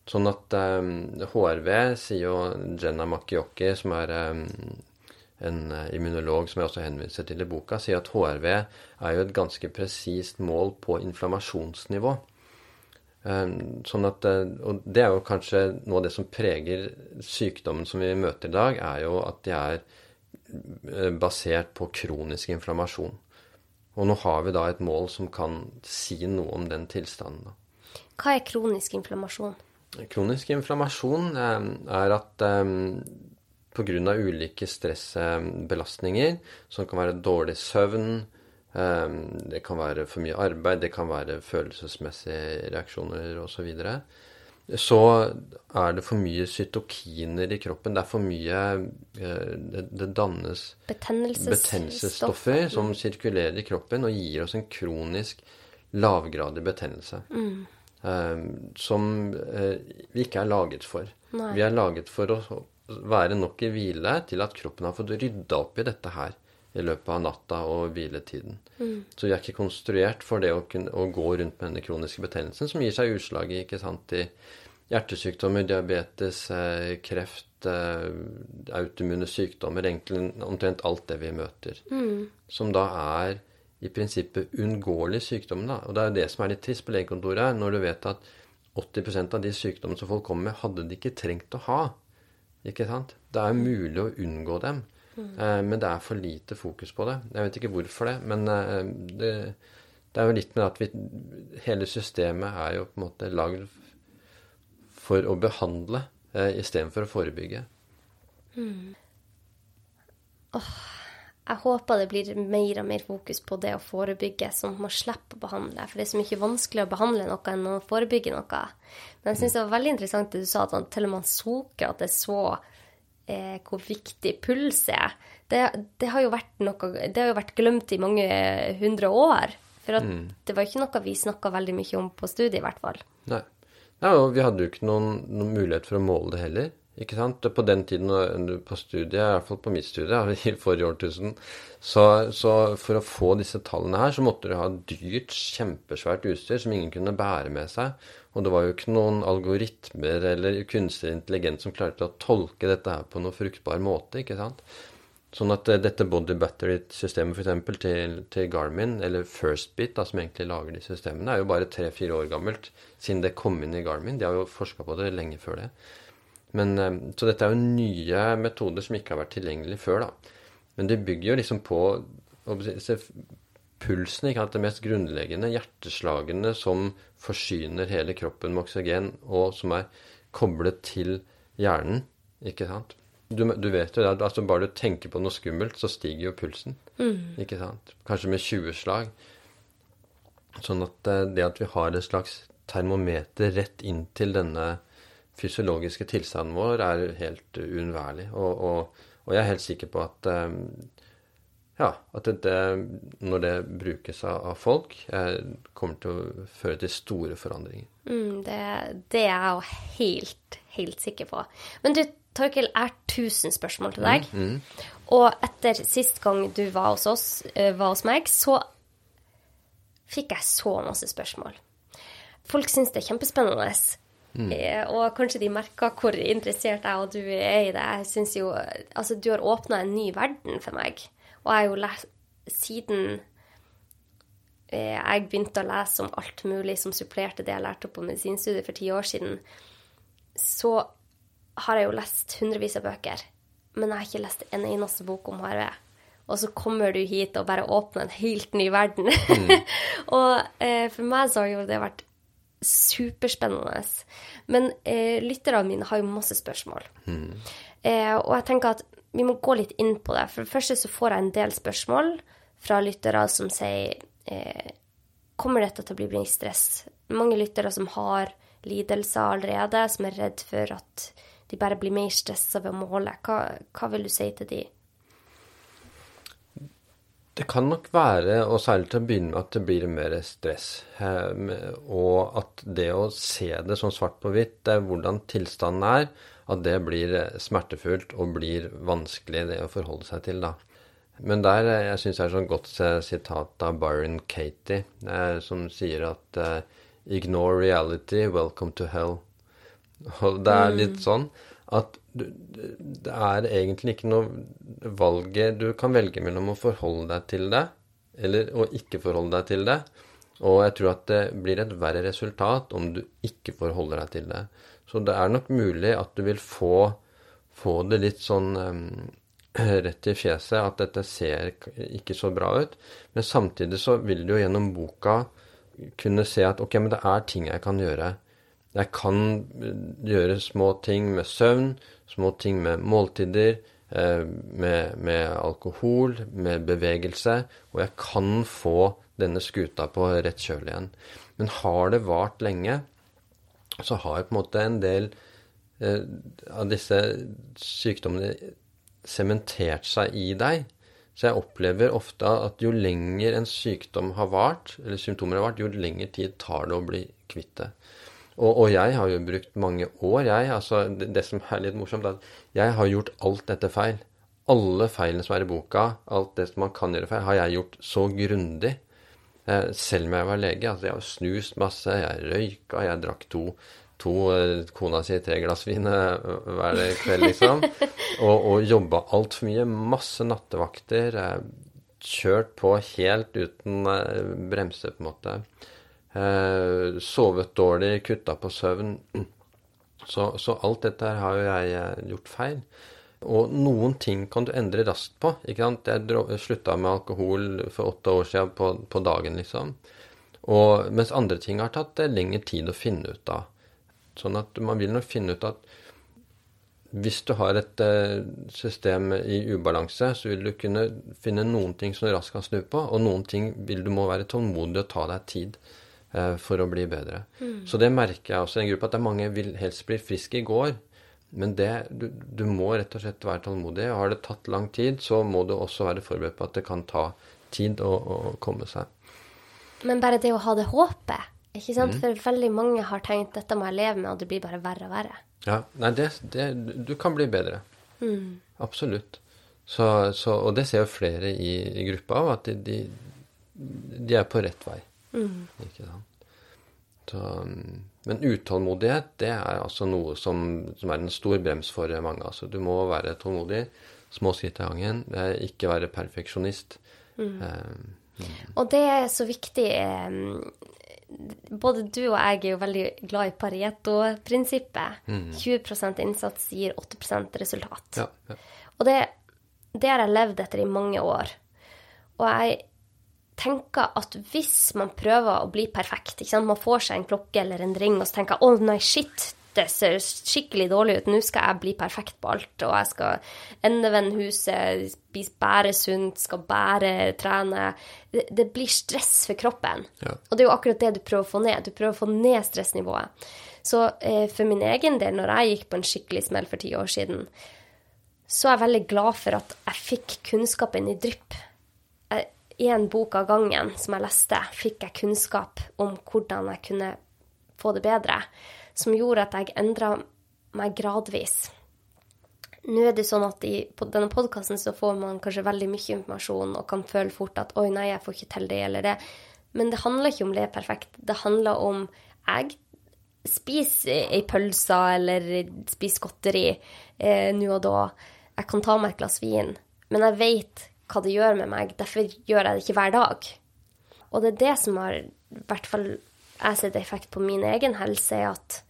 Sånn at um, HRV, sier jo Jenna Makioki, som er um, en eh, immunolog som jeg også henviser til i boka, sier at HRV er jo et ganske presist mål på inflammasjonsnivå. Um, sånn at, eh, og det er jo kanskje noe av det som preger sykdommen som vi møter i dag, er jo at de er eh, basert på kronisk inflammasjon. Og nå har vi da et mål som kan si noe om den tilstanden. Hva er kronisk inflammasjon? Kronisk inflammasjon eh, er at eh, pga. ulike stressbelastninger, som kan være dårlig søvn, eh, det kan være for mye arbeid, det kan være følelsesmessige reaksjoner osv., så, videre, så er det for mye cytokiner i kroppen. Det er for mye eh, Det, det dannes betennelsesstoffer som sirkulerer i kroppen og gir oss en kronisk lavgradig betennelse. Eh, som eh, vi ikke er laget for. Nei. Vi er laget for å være nok i hvile til at kroppen har fått rydda opp i dette her i løpet av natta og hviletiden. Så vi er ikke konstruert for det å, kunne, å gå rundt med denne kroniske betennelsen, som gir seg utslag i, i hjertesykdommer, diabetes, eh, kreft, eh, autoimmune sykdommer, egentlig omtrent alt det vi møter. Som da er i prinsippet uunngåelige sykdommer. Da. Og det er jo det som er litt trist på legekontoret, når du vet at 80% av de sykdommene som folk kommer med, hadde de ikke trengt å ha. Ikke sant? Det er mulig å unngå dem, eh, men det er for lite fokus på det. Jeg vet ikke hvorfor det, men eh, det, det er jo litt med at vi Hele systemet er jo på en måte lagd for å behandle eh, istedenfor å forebygge. Jeg håper det blir mer og mer fokus på det å forebygge, sånn at man slipper å behandle. For det er så mye vanskeligere å behandle noe enn å forebygge noe. Men jeg syns det var veldig interessant det du sa, at til og med han Soker at det så eh, hvor viktig puls er. Det, det, har jo vært noe, det har jo vært glemt i mange hundre år. For at det var ikke noe vi snakka veldig mye om på studiet, i hvert fall. Nei. Ja, og vi hadde jo ikke noen, noen mulighet for å måle det heller. Ikke sant? På den tiden på studiet, i hvert fall på mitt studie i forrige årtusen, så, så for å få disse tallene her, så måtte du ha dyrt, kjempesvært utstyr som ingen kunne bære med seg. Og det var jo ikke noen algoritmer eller kunstig intelligens som klarte å tolke dette her på noen fruktbar måte, ikke sant? Sånn at eh, dette body battery-systemet f.eks. Til, til Garmin, eller Firstbit, da, som egentlig lager de systemene, er jo bare tre-fire år gammelt siden det kom inn i Garmin. De har jo forska på det lenge før det. Men, eh, så dette er jo nye metoder som ikke har vært tilgjengelige før, da. Men det bygger jo liksom på pulsen, ikke sant, det mest grunnleggende, hjerteslagene som forsyner hele kroppen med oksygen, og som er koblet til hjernen, ikke sant. Du, du vet jo det, altså bare du tenker på noe skummelt, så stiger jo pulsen, ikke sant. Kanskje med 20 slag. Sånn at eh, det at vi har et slags termometer rett inn til denne fysiologiske tilstanden vår, er helt uunnværlig. Og, og, og jeg er helt sikker på at eh, ja, at det, når det brukes av, folk, eh, kommer til å føre til store forandringer. Mm, det, det er jeg jo helt, helt sikker på. Men du, Torkil, jeg har tusen spørsmål til deg. Og etter sist gang du var hos oss, eh, var hos meg, så fikk jeg så masse spørsmål. Folk syns det er kjempespennende. Eh, Og kanskje de merker hvor interessert jeg og du er i det. Jeg syns jo, altså Du har åpna en ny verden for meg. Og jeg har jo lest siden eh, jeg begynte å lese om alt mulig som supplerte det jeg lærte på medisinstudiet for ti år siden, så har jeg jo lest hundrevis av bøker, men jeg har ikke lest en eneste bok om HRV. Og så kommer du hit og bare åpner en helt ny verden. og eh, for meg så har jo det vært superspennende. Men eh, lytterne mine har jo masse spørsmål. Eh, og jeg tenker at vi må gå litt inn på det. For det første så får jeg en del spørsmål fra lyttere som sier eh, Kommer dette til å bli stress? Mange lyttere som har lidelser allerede, som er redd for at de bare blir mer stressa ved å måle. Hva, hva vil du si til de? Det kan nok være, og særlig til å begynne med, at det blir mer stress. Eh, Og at det å se det sånn svart på hvitt, det er hvordan tilstanden er, at det blir eh, smertefullt og blir vanskelig det å forholde seg til, da. Men der, eh, jeg syns det er sånn godt sitat av Byron Katie, som sier at Ignore reality, welcome to hell. Og det er litt sånn at det er egentlig ikke noe valget Du kan velge mellom å forholde deg til det, eller å ikke forholde deg til det. Og jeg tror at det blir et verre resultat om du ikke forholder deg til det. Så det er nok mulig at du vil få, få det litt sånn um, rett i fjeset, at dette ser ikke så bra ut. Men samtidig så vil du jo gjennom boka kunne se at ok, men det er ting jeg kan gjøre. Jeg kan eh, gjøre små ting med søvn, små ting med måltider, eh, med, med alkohol, med bevegelse, og jeg kan få denne skuta på rett kjøl igjen. Men har det vart lenge, så har på en måte en del eh, av disse sykdommene sementert seg i deg. Så jeg opplever ofte at jo lenger en sykdom har vart, eller symptomer har vart, jo lengre tid tar det å bli kvitt det. Og, og jeg har jo brukt mange år, jeg. Altså, det, det som er litt morsomt, er at jeg har gjort alt dette feil. Alle feilene som er i boka, alt det som man kan gjøre feil, har jeg gjort så grundig. Eh, selv om jeg var lege. Altså, jeg har snust masse, jeg røyka, jeg drakk to, to eh, kona si tre glass vin eh, hver kveld, liksom. og og jobba altfor mye. Masse nattevakter. Eh, kjørt på helt uten eh, bremse, på en måte. Eh, sovet dårlig, kutta på søvn. Så, så alt dette her har jo jeg eh, gjort feil. Og noen ting kan du endre raskt på. ikke sant? Jeg slutta med alkohol for åtte år siden på, på dagen, liksom. Og, mens andre ting har tatt eh, lengre tid å finne ut av. Sånn at man vil nok finne ut at hvis du har et system i ubalanse, så vil du kunne finne noen ting som du raskt kan snu på, og noen ting vil du må være tålmodig og ta deg tid for å bli bedre. Så det merker jeg også i en gruppe, at det er mange vil helst bli friske i går. Men det, du, du må rett og slett være tålmodig. og Har det tatt lang tid, så må du også være forberedt på at det kan ta tid å, å komme seg. Men bare det å ha det håpet, ikke sant? For veldig mange har tenkt dette må jeg leve med, og det blir bare verre og verre. Ja, nei, det, det, du kan bli bedre. Absolutt. Så, så, og det ser jo flere i, i gruppa av, at de, de, de er på rett vei. Ikke sant? Så, mm, men utålmodighet, det er altså noe som, som er en stor brems for mange. Altså, du må være tålmodig, små skritt i gangen, ikke være perfeksjonist. Eh, Og det er så viktig eh, Både du og jeg er jo veldig glad i Pareto-prinsippet. 20% innsats gir 8% resultat. ja, ja. Og det, det har jeg levd etter i mange år. Og jeg tenker at hvis man prøver å bli perfekt? Man får seg en klokke eller en ring og så tenker å nei, shit, det ser skikkelig dårlig ut. Nå skal jeg bli perfekt på alt. Og jeg skal endevende huset, spise bare sunt, skal bære, trene. Det, det blir stress for kroppen. Ja. Og det er jo akkurat det du prøver å få ned. Du prøver å få ned stressnivået. Så eh, for min egen del, når jeg gikk på en skikkelig smell for ti år siden, så er jeg veldig glad for at jeg fikk kunnskapen i drypp. En bok av gangen som jeg leste, fikk jeg kunnskap om hvordan jeg kunne få det bedre, som gjorde at jeg endra meg gradvis. Nå er det sånn at i, denne podkasten så får man kanskje veldig mye informasjon og kan føle fort at 'oi, nei, jeg får ikke til det eller det'. Men det handler ikke om det er perfekt. Det handler om jeg spiser ei pølse eller spiser godteri eh, nå og da. Jeg kan ta meg et glass vin, men jeg vet hva det gjør med meg. Derfor gjør jeg det ikke hver dag. Og det er det som har i hvert fall jeg sett effekt på min egen helse, er at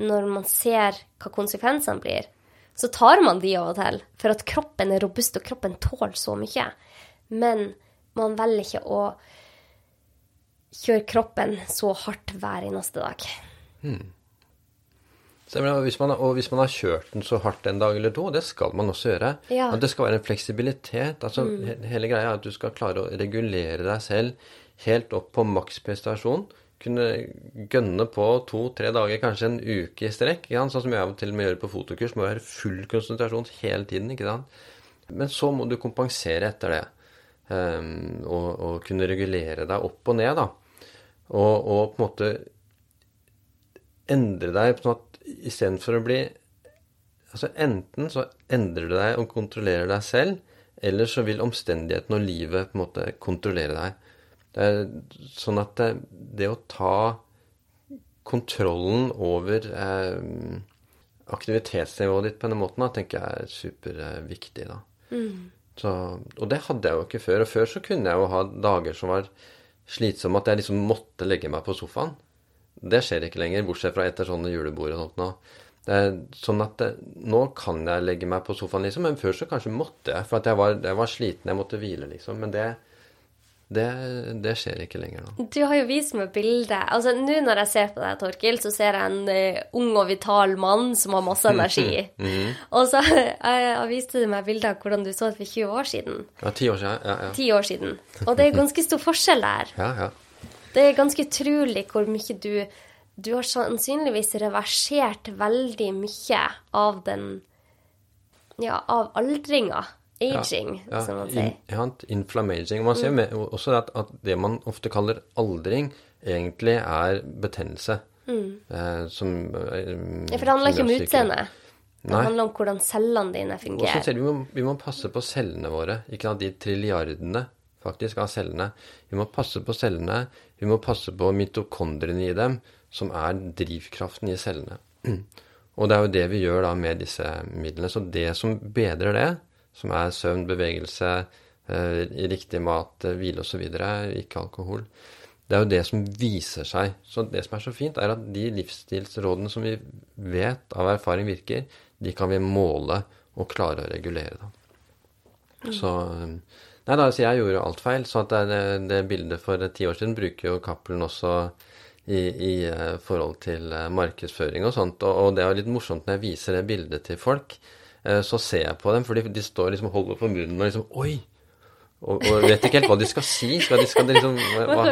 når man ser hva konsekvensene blir, så tar man de av og til. For at kroppen er robust, og kroppen tåler så mye. Men man velger ikke å kjøre kroppen så hardt hver eneste dag. Stemmer. Og hvis, man, og hvis man har kjørt den så hardt en dag eller to, det skal man også gjøre Ja. Det skal være en fleksibilitet. altså mm. Hele greia er at du skal klare å regulere deg selv helt opp på maksprestasjon. Kunne gønne på to-tre dager, kanskje en uke i strekk. Sånn som jeg av og til må gjøre på fotokurs. Må være full konsentrasjon hele tiden. ikke sant? Men så må du kompensere etter det. Um, og, og kunne regulere deg opp og ned, da. Og, og på en måte endre deg sånn at istedenfor å bli Altså enten så endrer du deg og kontrollerer deg selv, eller så vil omstendighetene og livet på en måte kontrollere deg. Det er sånn at det, det å ta kontrollen over eh, aktivitetsnivået ditt på denne måten, da, tenker jeg er superviktig, da. Så, og det hadde jeg jo ikke før. Og før så kunne jeg jo ha dager som var slitsomme, at jeg liksom måtte legge meg på sofaen. Det skjer ikke lenger, bortsett fra etter sånne julebord og sånt nå. Det sånn at det, nå kan jeg legge meg på sofaen, liksom, men før så kanskje måtte jeg, for at jeg var, jeg var sliten, jeg måtte hvile, liksom. Men det, det, det skjer ikke lenger nå. Du har jo vist meg bildet. Altså, Nå når jeg ser på deg, Torkil, så ser jeg en uh, ung og vital mann som har masse energi. Og så uh, viste du meg bildet av hvordan du så ut for 20 år siden. Ja, ti år siden. Ja, ja. 10 år siden. Og det er ganske stor forskjell der. ja, ja. Det er ganske utrolig hvor mye du Du har sannsynligvis reversert veldig mye av den Ja, av aldringa. Aging, ja, som man sier. ja, inflammaging. Man ser Mm. med, også at, at det man ofte kaller aldring, egentlig er betennelse. Eh, som eh, Mm. Ja, for det handler ikke om utseendet. Det Nei. handler om hvordan cellene dine Og så fungerer. ser vi, vi, må, vi må passe på cellene våre. Ikke sant, de trilliardene faktisk av cellene. Vi må passe på cellene. Vi må passe på mitokondriene i dem, som er drivkraften i cellene. Og det er jo det vi gjør da med disse midlene. Så det som bedrer det, som er søvn, bevegelse, eh, riktig mat, eh, hvile osv., ikke alkohol, det er jo det som viser seg. Så det som er så fint, er at de livsstilsrådene som vi vet av erfaring virker, de kan vi måle og klare å regulere. Da. Så Nei da, altså jeg gjorde alt feil. Så at det, det, det bildet for ti år siden bruker jo Cappelen også i, i eh, forhold til eh, markedsføring og sånt. Og, og det er jo litt morsomt når jeg viser det bildet til folk, eh, så ser jeg på dem, for de står liksom og holder på munnen og liksom Oi! Og, og vet ikke helt hva de skal si. Skal de, skal de liksom hva,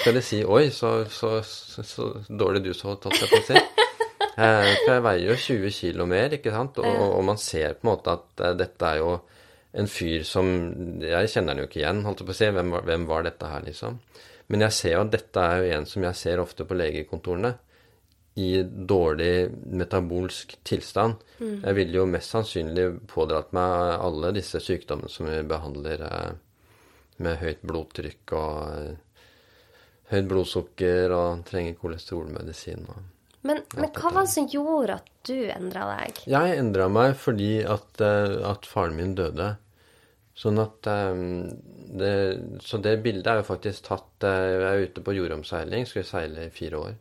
skal de si? Oi, så, så, så, så dårlig du så, tatt jeg på å. Eh, for jeg veier jo 20 kilo mer, ikke sant? Og, og man ser på en måte at eh, dette er jo en fyr som Jeg kjenner han jo ikke igjen, holdt jeg på å si. Hvem, hvem var dette her, liksom? Men jeg ser jo at dette er jo en som jeg ser ofte på legekontorene. I dårlig metabolsk tilstand. Jeg ville jo mest sannsynlig pådratt meg alle disse sykdommene som vi behandler eh, med høyt blodtrykk og eh, høyt blodsukker og trenger kolesterolmedisin. og... Men, men hva var det som gjorde at du endra deg? Jeg endra meg fordi at, eh, at faren min døde. Sånn at eh, det, Så det bildet er jo faktisk tatt eh, Jeg er ute på jordomseiling, skulle seile i fire år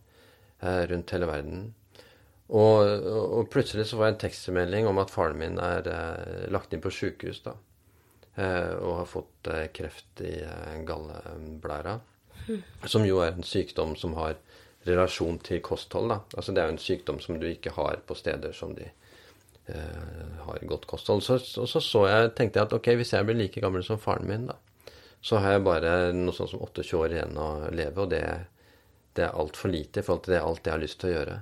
rundt hele verden. Og, og plutselig så får jeg en tekstmelding om at faren min er lagt inn på sjukehus, da. Og har fått kreft i galleblæra. Som jo er en sykdom som har relasjon til kosthold. da. Altså Det er jo en sykdom som du ikke har på steder som de eh, har godt kosthold. Så, og så, så jeg, tenkte jeg at ok, hvis jeg blir like gammel som faren min, da, så har jeg bare noe sånt som 28 år igjen å leve, og det, det er altfor lite i forhold til det, alt jeg har lyst til å gjøre.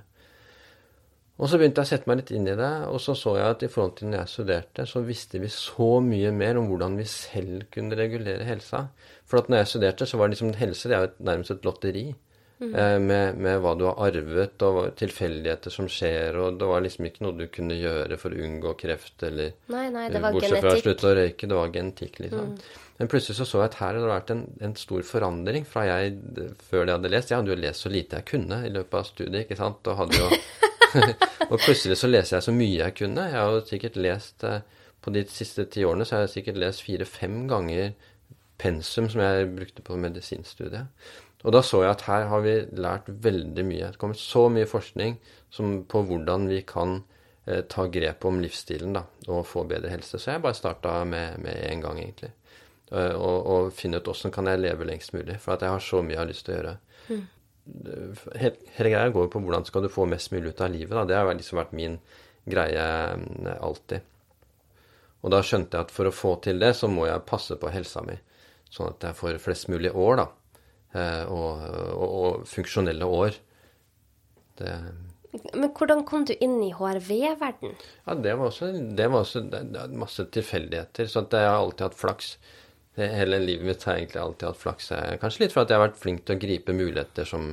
Og så begynte jeg å sette meg litt inn i det, og så så jeg at i forhold til når jeg studerte, så visste vi så mye mer om hvordan vi selv kunne regulere helsa. For at når jeg studerte, så var det liksom helse det er jo nærmest et lotteri. Eh, med, med hva du har arvet, og tilfeldigheter som skjer, og det var liksom ikke noe du kunne gjøre for å unngå kreft, eller Nei, nei, det var Bortsett fra å slutte å røyke, det var genetikk, liksom. Men plutselig så så jeg at her hadde det vært en, en stor forandring fra jeg før det hadde lest. Jeg hadde jo lest så lite jeg kunne i løpet av studiet, ikke sant, og hadde jo Og plutselig så leser jeg så mye jeg kunne. Jeg har jo sikkert lest eh, På de siste ti årene så har jeg sikkert lest fire-fem ganger pensum som jeg brukte på medisinstudiet. Og da så jeg at her har vi lært veldig mye. Det kommer så mye forskning som, på hvordan vi kan eh, ta grep om livsstilen da, og få bedre helse. Så jeg bare starta med, med en gang, egentlig. Uh, og, og, finne ut åssen kan jeg leve lengst mulig. For at jeg har så mye jeg har lyst til å gjøre. Mm. Hele, hele greia går på hvordan skal du få mest mulig ut av livet. Da. Det har liksom vært min greie alltid. Og da skjønte jeg at for å få til det, så må jeg passe på helsa mi. Sånn at jeg får flest mulig år, da. Og, og, og funksjonelle år. Det men hvordan kom du inn i HRV-verden? Ja, Det var også, det var også det masse tilfeldigheter. Så jeg har alltid hatt flaks. Hele livet mitt har jeg egentlig alltid hatt flaks. Kanskje litt for at jeg har vært flink til å gripe muligheter som,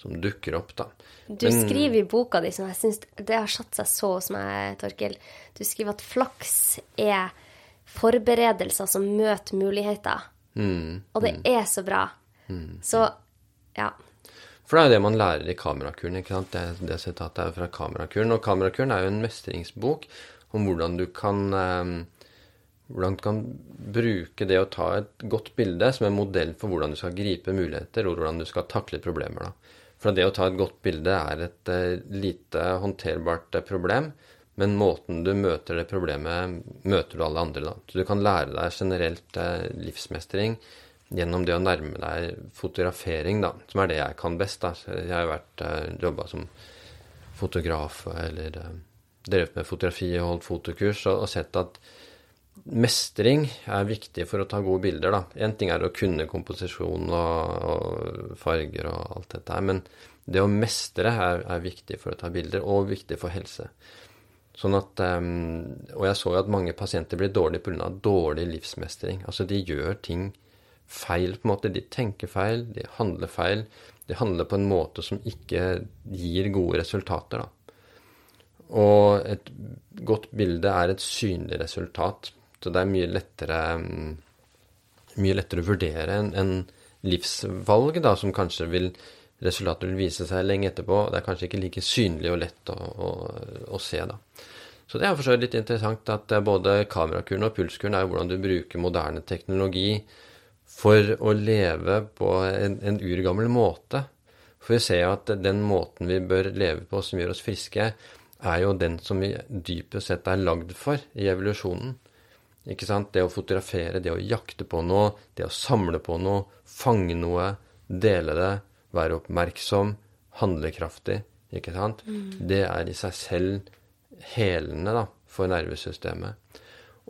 som dukker opp, da. Du Men, skriver i boka di, som jeg syns det har satt seg så hos meg, Torkil. Du skriver at flaks er forberedelser som møter muligheter. Mm, og det mm. er så bra. Mm, så ja. For det er jo det man lærer i kamerakuren. ikke sant? Det, det sitatet er jo fra kamerakuren. Og kamerakuren er jo en mestringsbok om hvordan du kan um, hvordan du kan bruke det å ta et godt bilde som en modell for hvordan du skal gripe muligheter, og hvordan du skal takle problemer. da. For det å ta et godt bilde er et uh, lite håndterbart uh, problem, men måten du møter det problemet, møter du alle andre. da. Så du kan lære deg generelt uh, livsmestring gjennom det å nærme deg fotografering, da, som er det jeg kan best. da. Jeg har vært eh, jobba som fotograf eller eh, drevet med fotografi og holdt fotokurs og, og, sett at mestring er viktig for å ta gode bilder. da. Én ting er å kunne komposisjon og, og, farger og alt dette her, men det å mestre er, er, viktig for å ta bilder, og viktig for helse. Sånn at, um, Og jeg så jo at mange pasienter blir dårlige pga. dårlig livsmestring. Altså de gjør ting feil, på en måte. De tenker feil, de handler feil. De handler på en måte som ikke gir gode resultater, da. Og et godt bilde er et synlig resultat. Så det er mye lettere, mm, mye lettere å vurdere enn en livsvalg, da, som kanskje vil Resultatet vil vise seg lenge etterpå. Det er kanskje ikke like synlig og lett å, å, å se, da. Så det er for så vidt litt interessant at både kamerakuren og pulskuren er jo hvordan du bruker moderne teknologi for å leve på en, en urgammel måte. For vi ser jo at den måten vi bør leve på som gjør oss friske, er jo den som vi dypest sett er lagd for i evolusjonen. Ikke sant? Det å fotografere, det å jakte på noe, det å samle på noe, fange noe, dele det, være oppmerksom, handlekraftig, ikke sant? Mm. Det er i seg selv helende da, for nervesystemet.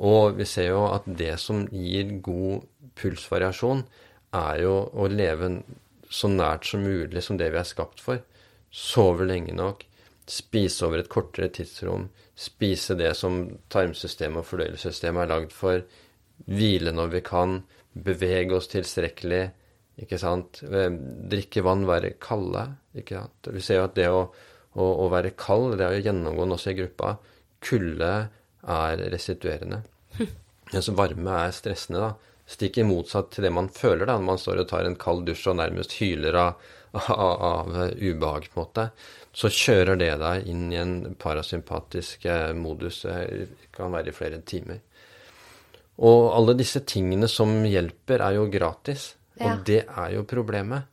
Og vi ser jo at det som gir god pulsvariasjon, er jo å leve så nært som mulig som det vi er skapt for. Sove lenge nok, spise over et kortere tidsrom, spise det som tarmsystemet og fordøyelsessystemet er lagd for, hvile når vi kan, bevege oss tilstrekkelig, ikke sant, drikke vann, være kalde, ikke sant. Vi ser jo at det å, å, å være kald, det er jo gjennomgående også i gruppa, kulde er restituerende. Mens varme er stressende, da. Stikk motsatt til det man føler da, når man står og tar en kald dusj og nærmest hyler av, av, av ubehag, på en måte. Så kjører det deg inn i en parasympatisk eh, modus. Det kan være i flere timer. Og alle disse tingene som hjelper, er jo gratis. Ja. Og det er jo problemet,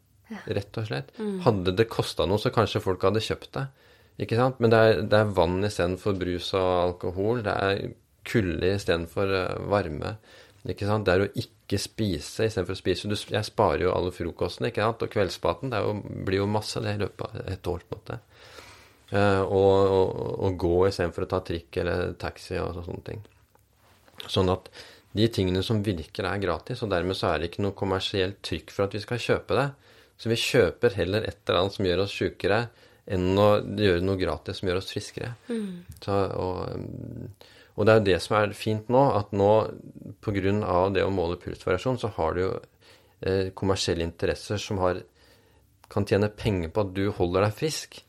rett og slett. Mm. Hadde det kosta noe, så kanskje folk hadde kjøpt det. Ikke sant? Men det er, det er vann istedenfor brus og alkohol. Det er kulde istedenfor eh, varme. Ikke sant? Det er å ikke spise istedenfor å spise. Du, jeg sparer jo alle frokostene ikke sant? og kveldsmaten. Det jo, blir jo masse det i løpet av et år. på en måte. Uh, og, og, og, gå istedenfor å ta trikk eller taxi og sånne ting. Sånn at de tingene som virker, er gratis, og dermed så er det ikke noe kommersielt trykk for at vi skal kjøpe det. Så vi kjøper heller et eller annet som gjør oss sjukere, enn å gjøre noe gratis som gjør oss friskere. Mm. Så, og, og det er jo det som er fint nå, at nå pga. det å måle pulsvariasjon, så har du jo eh, kommersielle interesser som har, kan tjene penger på at du holder deg frisk,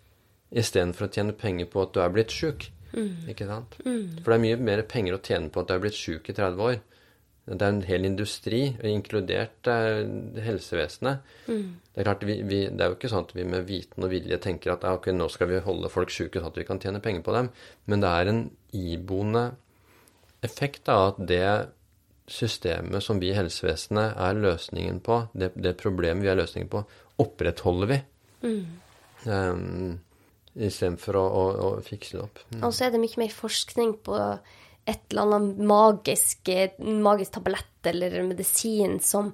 istedenfor å tjene penger på at du er blitt sjuk. Mm. Ikke sant? Mm. For det er mye mer penger å tjene på at du er blitt sjuk i 30 år. Det er en hel industri, inkludert eh, helsevesenet. Mm. Det er klart, vi, vi, det er jo ikke sånn at vi med viten og vilje tenker at ok, nå skal vi holde folk sjuke sånn at vi kan tjene penger på dem. Men det er en iboende effekt av at det systemet som vi i helsevesenet er løsningen på, det, det, problemet vi er løsningen på, opprettholder vi. Mm. Um, Istedenfor å, å, å fikse det opp. Mm. Og så er det mye mer forskning på et eller annet magisk, magisk tablett eller medisin som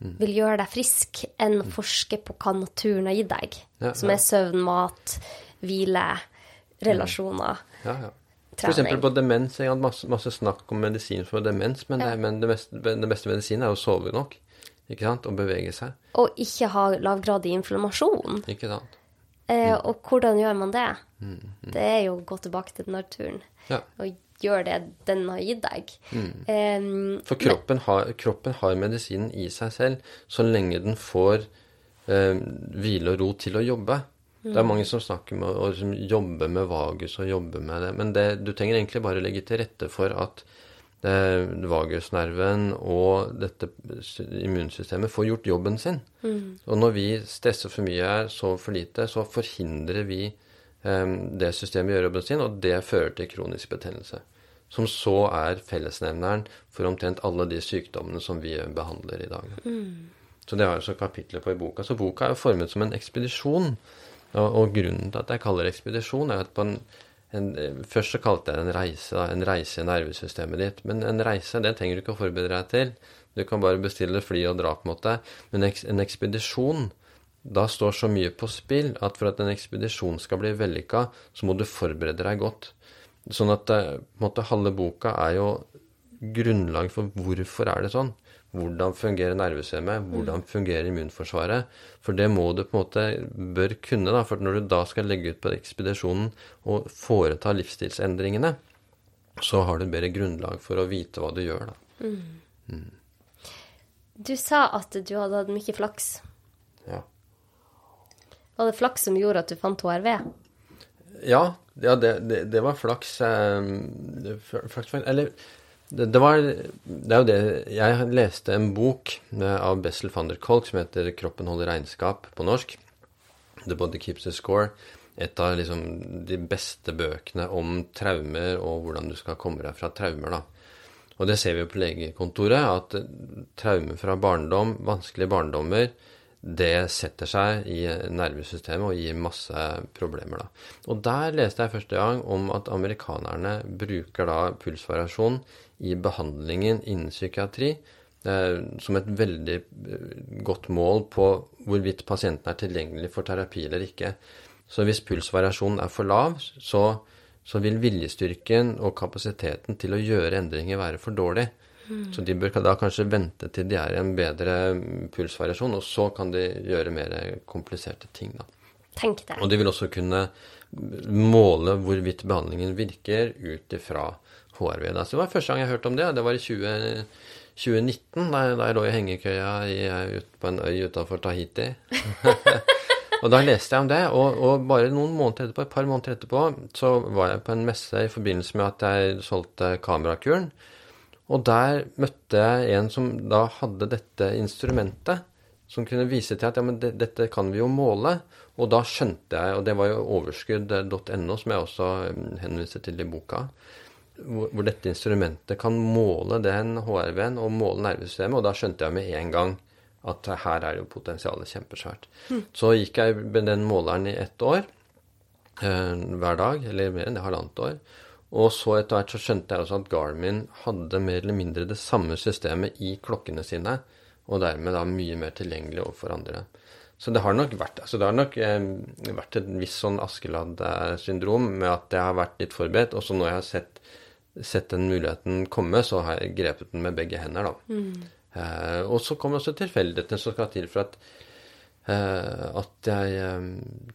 Mm. vil gjøre deg frisk, enn å forske på hva naturen har gitt deg. Ja, som er søvn, mat, hvile, relasjoner. Ja, ja. For eksempel på demens. Jeg hadde masse, masse snakk om medisin for demens, men, det, men det beste, det, beste medisinen er å sove nok. Ikke sant? Og bevege seg. Og ikke ha lavgradig inflammasjon. Ikke sant? Eh, Mm. og hvordan gjør man det? Det er jo å gå tilbake til naturen Ja. og gjøre det den har gitt deg. Mm. Um, For kroppen har, kroppen har medisinen i seg selv så lenge den får um, hvile og ro til å jobbe. Det er mange som snakker med å som jobbe med vagus og jobbe med det. Men det, du trenger egentlig bare legge til rette for at eh, vagusnerven og dette immunsystemet får gjort jobben sin. Og når vi stresser for mye, sover for lite, så forhindrer vi eh, det systemet gjør jobben sin, og det fører til kronisk betennelse. Som så er fellesnevneren for omtrent alle de sykdommene som vi behandler i dag. Så det har jeg også kapitler på i boka. Så boka er jo formet som en ekspedisjon. Og, og grunnen til at jeg kaller det ekspedisjon, er at på en, en, Først så kalte jeg det en reise, en reise i nervesystemet ditt. Men en reise, det trenger du ikke å forberede deg til. Du kan bare bestille fly og dra, på en måte. Men en ekspedisjon, da står så mye på spill at for at en ekspedisjon skal bli vellykka, så må du forberede deg godt. Sånn at eh, måte halve boka er jo grunnlag for hvorfor er det sånn. Hvordan fungerer nervesystemet? Hvordan fungerer immunforsvaret? For det må du på en måte bør kunne, da. For når du da skal legge ut på ekspedisjonen og foreta livsstilsendringene, så har du bedre grunnlag for å vite hva du gjør, da. du sa at du hadde hatt mye flaks. Ja. Var det flaks som gjorde at du fant HRV? Ja, ja det, det, det var flaks. eh, flaks eller det, det var Det er jo det Jeg leste en bok eh, av Bessel van der Kolk som heter 'Kroppen holder regnskap' på norsk. 'The Body Keeps the Score'. Et av liksom de beste bøkene om traumer og hvordan du skal komme deg fra traumer. da. Og det ser vi jo på legekontoret, at traumer fra barndom, vanskelige barndommer, det setter seg i nervesystemet og gir masse problemer. da. Og der leste jeg første gang om at amerikanerne bruker da pulsvariasjon i behandlingen innen psykiatri eh, som et veldig eh, godt mål på hvorvidt pasienten er tilgjengelig for terapi eller ikke. Så hvis pulsvariasjonen er for lav, så, så vil viljestyrken og kapasiteten til å gjøre endringer være for dårlig. Så de bør da kanskje vente til de er i en bedre mm, pulsvariasjon, og så kan de gjøre mer kompliserte ting. da. Tenk det. Og de vil også kunne måle hvorvidt behandlingen virker ut ifra HRV. Da. Så det var første gang jeg hørte om det. Det var i 20, 2019, da jeg, da jeg lå i hengekøya i, ut på en øy utafor Tahiti. og da leste jeg om det, og, og bare noen måneder etterpå, et par måneder etterpå så var jeg på en messe i forbindelse med at jeg solgte kamerakuren. Og der møtte jeg en som da hadde dette instrumentet, som kunne vise til at ja, men det, dette kan vi jo måle. Og da skjønte jeg, og det var jo overskudd.no, som jeg også mm, henviser til i boka, hvor, hvor dette instrumentet kan måle den HRV-en og måle nervesystemet. Og da skjønte jeg med en gang at her er jo potensialet kjempesvært. Så gikk jeg med den måleren i ett år, eh, hver dag, eller mer enn halvannet år. Og så etter hvert så skjønte jeg også at Garmin hadde mer eller mindre det samme systemet i klokkene sine, og dermed da mye mer tilgjengelig overfor andre. Så det har nok vært, altså det har nok eh, vært et visst sånn Askeladd-syndrom med at jeg har vært litt forberedt, og så når jeg har sett, sett den muligheten komme, så har jeg grepet den med begge hender, da. Eh, og så kommer også tilfeldighetene som skal til for at at jeg eh,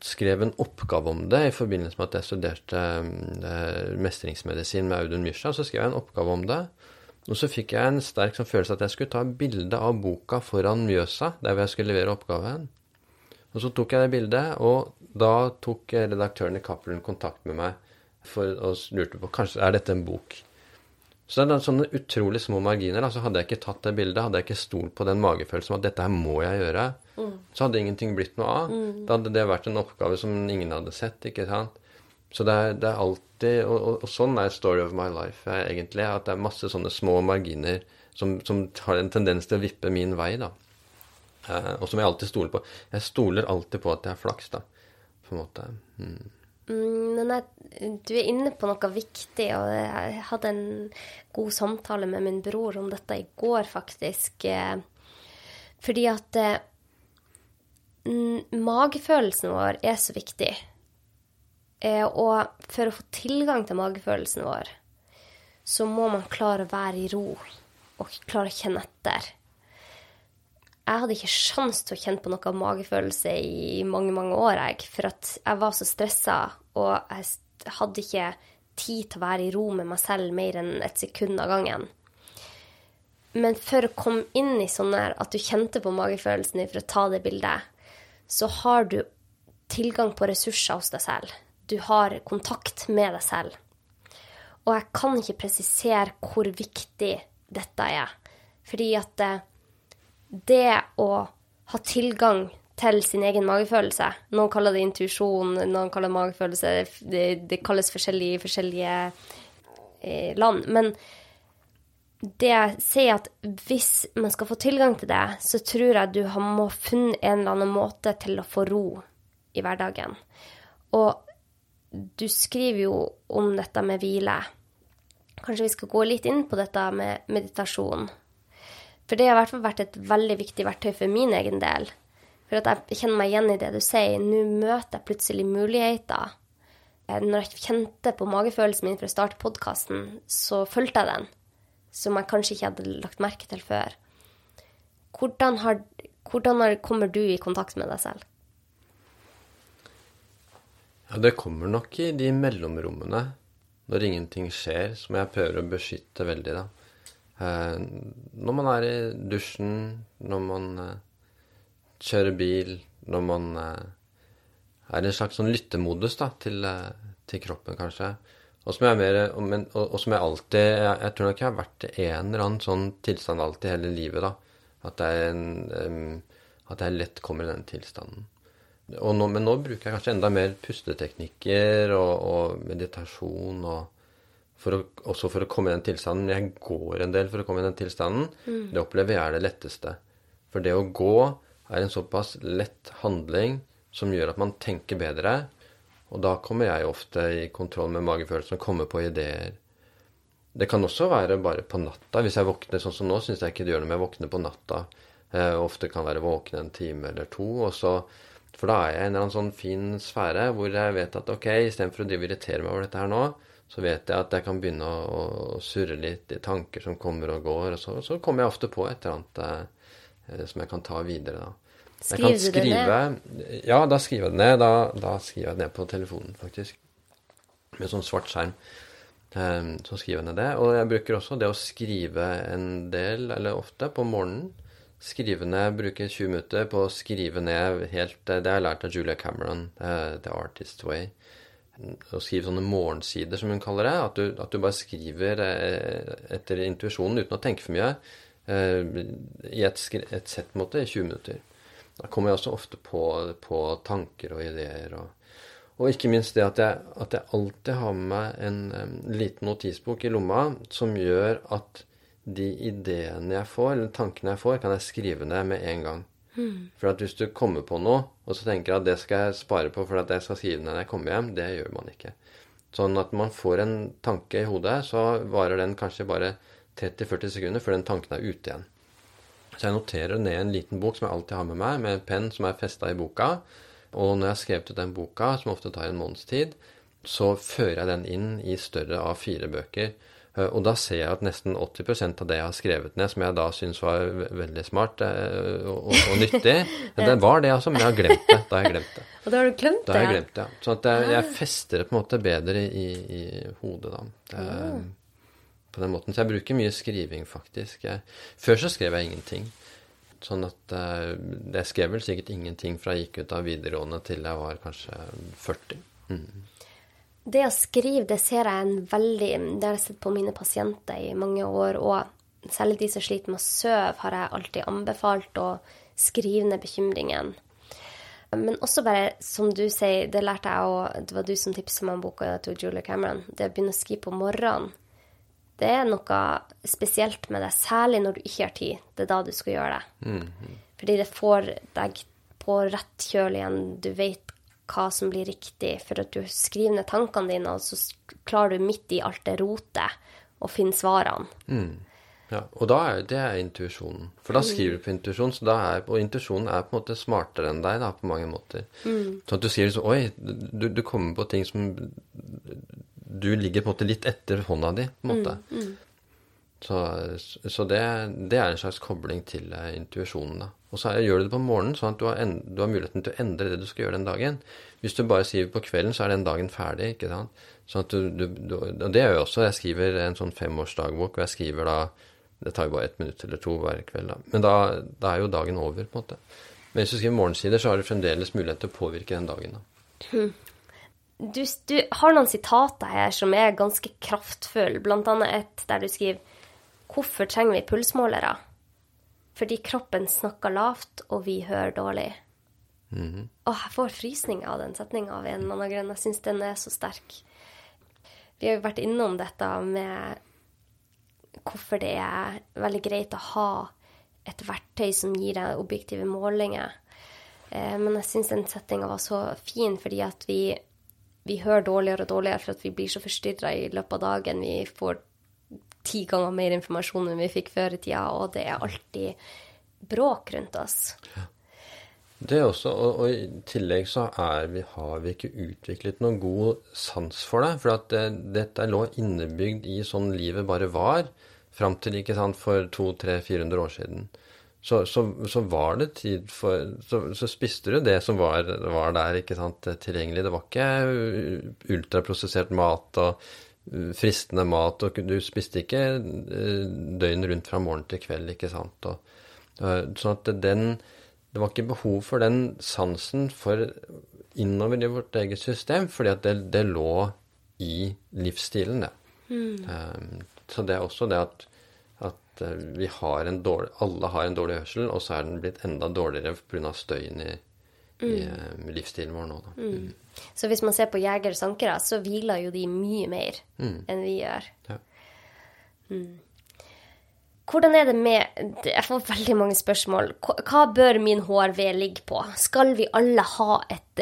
skrev en oppgave om det i forbindelse med at jeg studerte eh, mestringsmedisin med Audun Mysja. Så skrev jeg en oppgave om det. Og så fikk jeg en sterk sånn følelse at jeg skulle ta bilde av boka foran Mjøsa, der hvor jeg skulle levere oppgaven. Og så tok jeg det bildet, og da tok redaktøren i Cappelen kontakt med meg for å lurte på kanskje er dette en bok. Så det er sånne utrolig små marginer. altså Hadde jeg ikke tatt det bildet, hadde jeg ikke stolt på den magefølelsen at dette her må jeg gjøre, så hadde ingenting blitt noe av. Da hadde det vært en oppgave som ingen hadde sett. ikke sant? Så det er, det er alltid og, og, og sånn er story of my life er egentlig. At det er masse sånne små marginer som, som har en tendens til å vippe min vei, da. Eh, og som jeg alltid stoler på. Jeg stoler alltid på at det er flaks, da. På en måte. Mm. Mm, men jeg, du er inne på noe viktig, og jeg hadde en god samtale med min bror om dette i går, faktisk. Eh, fordi at eh, magefølelsen vår er så viktig. Eh, og for å få tilgang til magefølelsen vår, så må man klare å være i ro og klare å kjenne etter. Jeg hadde ikke sjans til å kjenne på noe magefølelse i mange, mange år, jeg. For at jeg var så stressa, og jeg hadde ikke tid til å være i ro med meg selv mer enn et sekund av gangen. Men for å komme inn i sånn at du kjente på magefølelsen din for å ta det bildet, så har du tilgang på ressurser hos deg selv. Du har kontakt med deg selv. Og jeg kan ikke presisere hvor viktig dette er. Fordi at eh, det å ha tilgang til sin egen magefølelse Noen kaller det intuisjon, noen kaller det magefølelse. Det, det kalles forskjellig i forskjellige eh, land. Men det jeg sier, at hvis man skal få tilgang til det, så tror jeg du må funnet en eller annen måte til å få ro i hverdagen. Og du skriver jo om dette med hvile. Kanskje vi skal gå litt inn på dette med meditasjon. For det har i hvert fall vært et veldig viktig verktøy for min egen del. For at jeg kjenner meg igjen i det du sier. Nå møter jeg plutselig muligheter. Eh, når jeg kjente på magefølelsen min for å starte podkasten, så fulgte jeg den. Som jeg kanskje ikke hadde lagt merke til før. Hvordan, har, hvordan kommer du i kontakt med deg selv? Ja, det kommer nok i de mellomrommene. Når ingenting skjer, som jeg prøver å beskytte veldig, da. Eh, når man er i dusjen, når man eh, kjører bil, når man eh, er i en slags sånn lyttemodus da, til, til kroppen, kanskje. Og som jeg, mer, men, og, og som jeg alltid jeg, jeg, tror nok jeg har vært i en eller annen sånn tilstand alltid hele livet. da, At jeg, um, at jeg lett kommer i den tilstanden. Nå, men nå bruker jeg kanskje enda mer pusteteknikker og, og meditasjon og for å, også for å komme i den tilstanden. Jeg går en del for å komme i den tilstanden. Mm. Det opplever jeg er det letteste. For det å gå er en såpass lett handling som gjør at man tenker bedre. Og da kommer jeg ofte i kontroll med magefølelsen og kommer på ideer. Det kan også være bare på natta. Hvis jeg våkner sånn som nå, syns jeg ikke det gjør noe om jeg våkner på natta. Jeg ofte kan være våken en time eller to. og så for da er jeg i en eller annen sånn fin sfære hvor jeg vet at ok, istedenfor å drive irritere meg over dette her nå, så vet jeg at jeg kan begynne å, å surre litt i tanker som kommer og går. Og så, så kommer jeg ofte på et eller annet eh, som jeg kan ta videre, da. Skriver du det ned? Ja, da skriver jeg det ned. Da, da, skriver jeg det ned på telefonen, faktisk. Med sånn svart skjerm. Um, så skriver jeg ned det. Og jeg bruker også det å skrive en del, eller ofte, på morgenen. Skrive ned, bruke 20 minutter på å skrive ned helt Det har jeg lært av Julia Cameron, uh, The Artist Way å skrive sånne morgensider, som hun kaller det. At du, at du bare skriver eh, etter intuisjonen uten å tenke for mye. Eh, I et, et sett måte i 20 minutter. Da kommer jeg også ofte på, på tanker og ideer. Og, og, ikke minst det at jeg, at jeg alltid har med meg en, um, liten notisbok i lomma som gjør at de ideene jeg får, eller tankene jeg får, kan jeg skrive ned med en gang. Mm. For at hvis du kommer på noe, og så tenker at det skal jeg spare på for at jeg skal skrive ned når jeg kommer hjem, det gjør man ikke. Sånn at man får en tanke i hodet, så varer den kanskje bare 30-40 sekunder før den tanken er ute igjen. Så jeg noterer ned en liten bok som jeg alltid har med meg, med en penn som er festa i boka. Og når jeg har skrevet ut den boka, som ofte tar en måneds tid, så fører jeg den inn i større av fire bøker Eh, og da ser jeg at nesten 80% av det jeg har skrevet ned, som jeg da syns var veldig smart eh, og, og, og nyttig, det var det, altså. Men jeg har glemt det. Da har jeg glemt det. Og da har du glemt det? Da har jeg glemt det, ja. Så at jeg, jeg, fester det på en måte bedre i, i hodet, da. Det, på den måten. Så jeg bruker mye skriving, faktisk. Jeg, før så skrev jeg ingenting. Sånn at uh, Jeg skrev vel sikkert ingenting fra jeg gikk ut av videregående til jeg var kanskje 40. Mm. Det å skrive, det ser jeg en veldig Det har jeg sett på mine pasienter i mange år. Og særlig de som sliter med å sove, har jeg alltid anbefalt å skrive ned bekymringen. Men også bare, som du sier, det lærte jeg òg Det var du som tipset meg om boka til Julia Cameron. Det å begynne å skrive på morgenen. Det er noe spesielt med det, særlig når du ikke har tid. Det er da du skal gjøre det. Mm -hmm. Fordi det får deg på rett kjøl igjen. Du vet hva som blir riktig, for at du skriver ned tankene dine, og så klarer du midt i alt det rotet å finne svarene. Mm. Ja, og da er det er intuisjonen. For da skriver du på intuisjon, og intuisjonen er på en måte smartere enn deg da, på mange måter. Mm. Sånn at du skriver sånn Oi, du, du, kommer på ting som Du ligger på en måte litt etter hånda di, på en måte. Mm. Mm. Så, så det, det, er en slags kobling til uh, intuisjonen, da. Og så gjør du det på morgenen, sånn at du har, en, du har, muligheten til å endre det du skal gjøre den dagen. Hvis du bare skriver på kvelden, så er den dagen ferdig, ikke sant. Sånn at du, du, og det gjør jeg også. Jeg skriver en sånn femårsdagbok, og jeg skriver da det tar jo bare ett minutt eller to hver kveld, da. Men da, da, er jo dagen over, på en måte. Men hvis du skriver morgensider, så har du fremdeles mulighet til å påvirke den dagen, da. Hmm. Du, du, har noen sitater her som er ganske kraftfulle, annet et der du skriver Hvorfor trenger vi pulsmålere? Fordi kroppen snakker lavt, og vi hører dårlig. Mm -hmm. Åh, jeg får frysninger av den setninga av en eller annen grunn. Jeg syns den er så sterk. Vi har jo vært innom dette med hvorfor det er veldig greit å ha et verktøy som gir deg objektive målinger. Eh, men jeg syns den setninga var så fin, fordi at vi, vi hører dårligere og dårligere for at vi blir så forstyrra i løpet av dagen. Vi får ti ganger mer informasjon enn vi fikk før i tida, og det er alltid bråk rundt oss. Ja. Det også, og, og, i tillegg så vi, har vi ikke utviklet noen god sans for det. For at det, dette lå innebygd i sånn livet bare var. Fram til ikke sant, for 200-400 år siden. Så, så, så, var det tid for så, så, spiste du det som var, var der ikke sant, tilgjengelig. Det var ikke ultraprosessert mat og uh, fristende mat. og Du spiste ikke uh, døgnet rundt fra morgen til kveld, ikke sant. Og, uh, sånn at den det var ikke behov for den sansen for innover i vårt eget system, fordi at det, det lå i livsstilen, det. Mm. Um, så det er også det at, at vi har en dårlig, alle har en dårlig hørsel, og så er den blitt enda dårligere pga. støyen i, mm. i uh, livsstilen vår nå. Da. Mm. mm. Så hvis man ser på jegere og sankere, så hviler jo de mye mer mm. enn vi gjør. Ja. Mm. Hvordan er det med Jeg får veldig mange spørsmål. Hva bør min HRV ligge på? Skal vi alle ha et,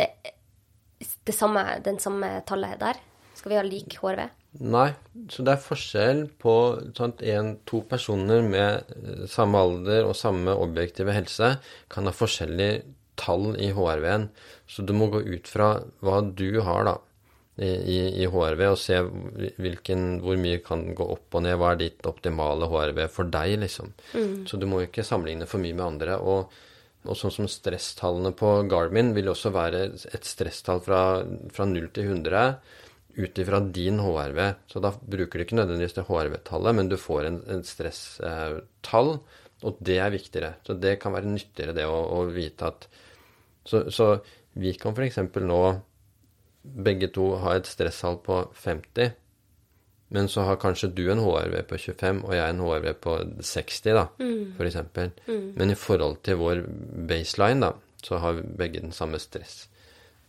det samme, den samme tallet der? Skal vi ha lik HRV? Nei, så det er forskjell på sant, en, to personer med eh, samme alder og samme objektive helse kan ha forskjellige tall i HRV-en. Så du må gå ut fra hva du har, da i, i, i HRV og se hvilken, hvor mye kan gå opp og ned. Hva er ditt optimale HRV for deg, liksom. Mm. Så du må ikke sammenligne for mye med andre. Og, og sånn som stresstallene på Garmin vil også være et stresstall fra, fra 0 til 100 ut ifra din HRV. Så da bruker du ikke nødvendigvis det HRV-tallet, men du får en, en stresstall, og det er viktigere. Så det kan være nyttigere, det å, å vite at Så, så vi kan f.eks. nå begge to har et stresstall på 50, men så har kanskje du en HRV på 25 og jeg en HRV på 60, da, mm. f.eks. Mm. Men i forhold til vår baseline, da, så har vi begge den samme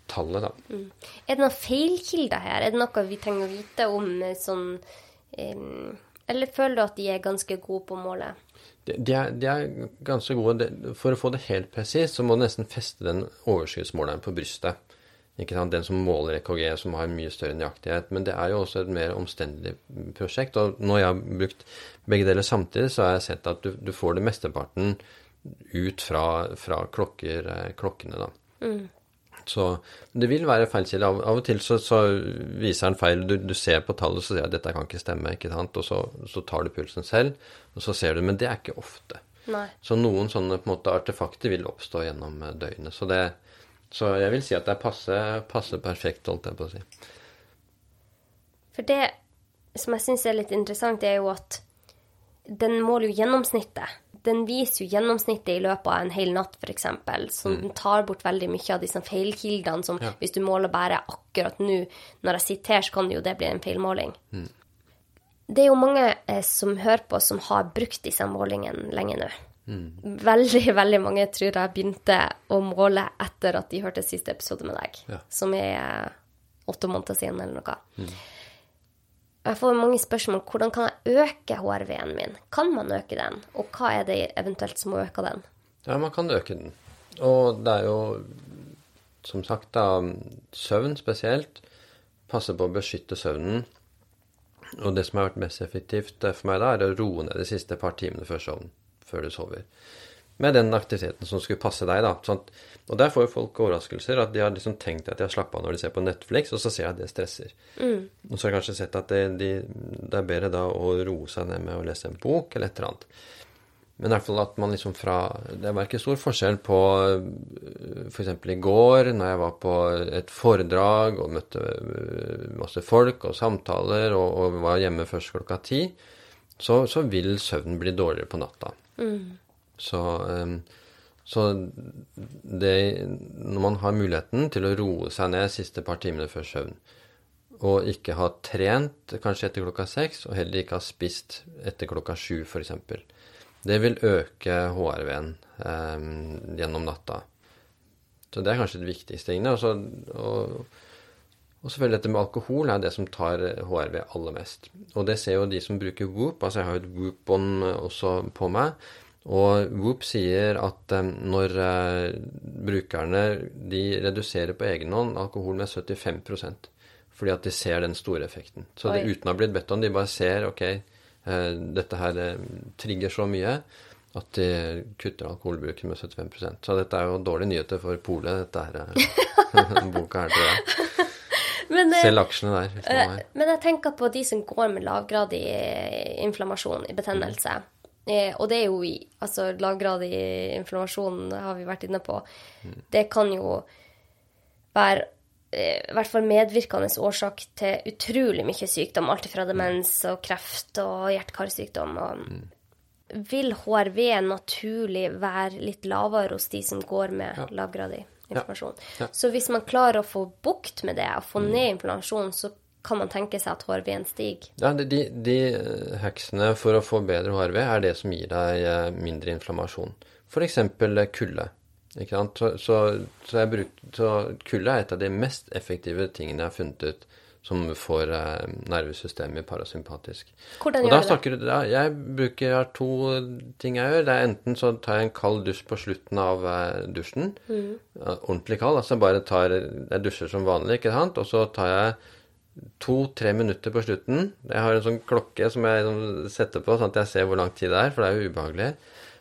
stresstallet, da. Mm. Er det noen feilkilder her? Er det noe vi trenger å vite om eh, sånn um, Eller føler du at de er ganske gode på målet? De, de, er, de er, ganske gode. For å få det helt presist, så må du nesten feste den overskuddsmåleren på brystet. Ikke sant? Den som måler EKG, som har mye større nøyaktighet. Men det er jo også et mer omstendelig prosjekt. Og når jeg har brukt begge deler samtidig, så har jeg sett at du, du får det mesteparten ut fra, fra klokker, eh, klokkene, da. Mm. Så det vil være feilkilde. Av, av og til så, så, viser den feil. Du, du, ser på tallet og sier at dette kan ikke stemme, ikke sant? og så, så, tar du pulsen selv, og så ser du. Men det er ikke ofte. Nei. Så noen sånne på en måte artefakter vil oppstå gjennom eh, døgnet. Så det, så jeg vil si at det er passe, passe perfekt, holdt jeg på å si. For det som jeg syns er litt interessant, er jo at den måler jo gjennomsnittet. Den viser jo gjennomsnittet i løpet av en hel natt, f.eks. Så mm. den tar bort veldig mye av disse feilkildene som ja. hvis du måler bare akkurat nå, når jeg sitter her, så kan jo det bli en feilmåling. Mm. Det er jo mange eh, som hører på, som har brukt disse målingene lenge nå. Mm. Veldig, veldig mange tror jeg begynte å måle etter at de hørte siste episode med deg, ja. som er åtte måneder siden eller noe. Jeg får mange spørsmål hvordan kan jeg øke HRV-en min. Kan man øke den, og hva er det eventuelt som må øke den? Ja, man kan øke den. Og det er jo som sagt, da, søvn spesielt. Passe på å beskytte søvnen. Og det som har vært mest effektivt for meg da, er å roe ned de siste par timene før søvn. Før du sover. Med den aktiviteten som skulle passe deg, da. Sånn, og der får jo folk overraskelser. At de har liksom tenkt at de har slappa av når de ser på Netflix, og så ser jeg at det stresser. Mm. Og så har jeg kanskje sett at det, de, det er bedre da å roe seg ned med å lese en bok eller et eller annet. Men i hvert fall at man liksom fra Det var ikke stor forskjell på f.eks. For i går, når jeg var på et foredrag og møtte masse folk og samtaler og, og var hjemme først klokka ti, så, så, vil søvnen bli dårligere på natta. Mm. Så, um, så det Når man har muligheten til å roe seg ned siste par timene før søvn, og ikke ha trent kanskje etter klokka seks, og heller ikke ha spist etter klokka sju, f.eks., det vil øke HRV-en eh, gjennom natta. Så det er kanskje det viktigste tingene. Også, og, og, selvfølgelig dette med alkohol er det som tar HRV aller mest. Og det ser jo de som bruker Whoop. Altså jeg har jo et Whoop-bånd også på meg. Og Whoop sier at um, når uh, brukerne de reduserer på egen hånd alkohol med 75% fordi at de ser den store effekten. Så det, uten å ha blitt bedt om, de bare ser ok, uh, dette her trigger så mye at de kutter alkoholbruken med 75% Så dette er jo dårlige nyheter for polet, dette her, boka her, tror jeg. Men, Selv aksjene der. men jeg tenker på de som går med lavgradig inflammasjon, i betennelse. Mm. Eh, og det er jo i altså lavgradig inflammasjon, har vi vært inne på. Mm. Det kan jo være eh, i hvert fall medvirkende årsak til utrolig mye sykdom. Alt fra demens og kreft og hjerte-karsykdom. Mm. Vil HRV naturlig være litt lavere hos de som går med ja. lavgradig? Ja. Ja. Så hvis man klarer å få bukt med det og få mm. ned inflammasjonen, så kan man tenke seg at HRV-en stiger? Ja, de, de heksene for å få bedre HRV er det som gir deg eh, mindre inflammasjon. F.eks. kulde. Ikke sant? Så, så, så, bruk, så, kulde er et av de mest effektive tingene jeg har funnet ut som får eh, nervesystemet parasympatisk. Hvordan gjør du det? Da, jeg bruker jeg to ting jeg gjør. Det er Enten så tar jeg en kald dusj på slutten av eh, dusjen. Mm. Ordentlig kald. Altså bare tar Jeg dusjer som vanlig, ikke sant. Og så tar jeg to-tre minutter på slutten. Jeg har en sånn klokke som jeg liksom setter på, sånn at jeg ser hvor lang tid det er, for det er jo ubehagelig.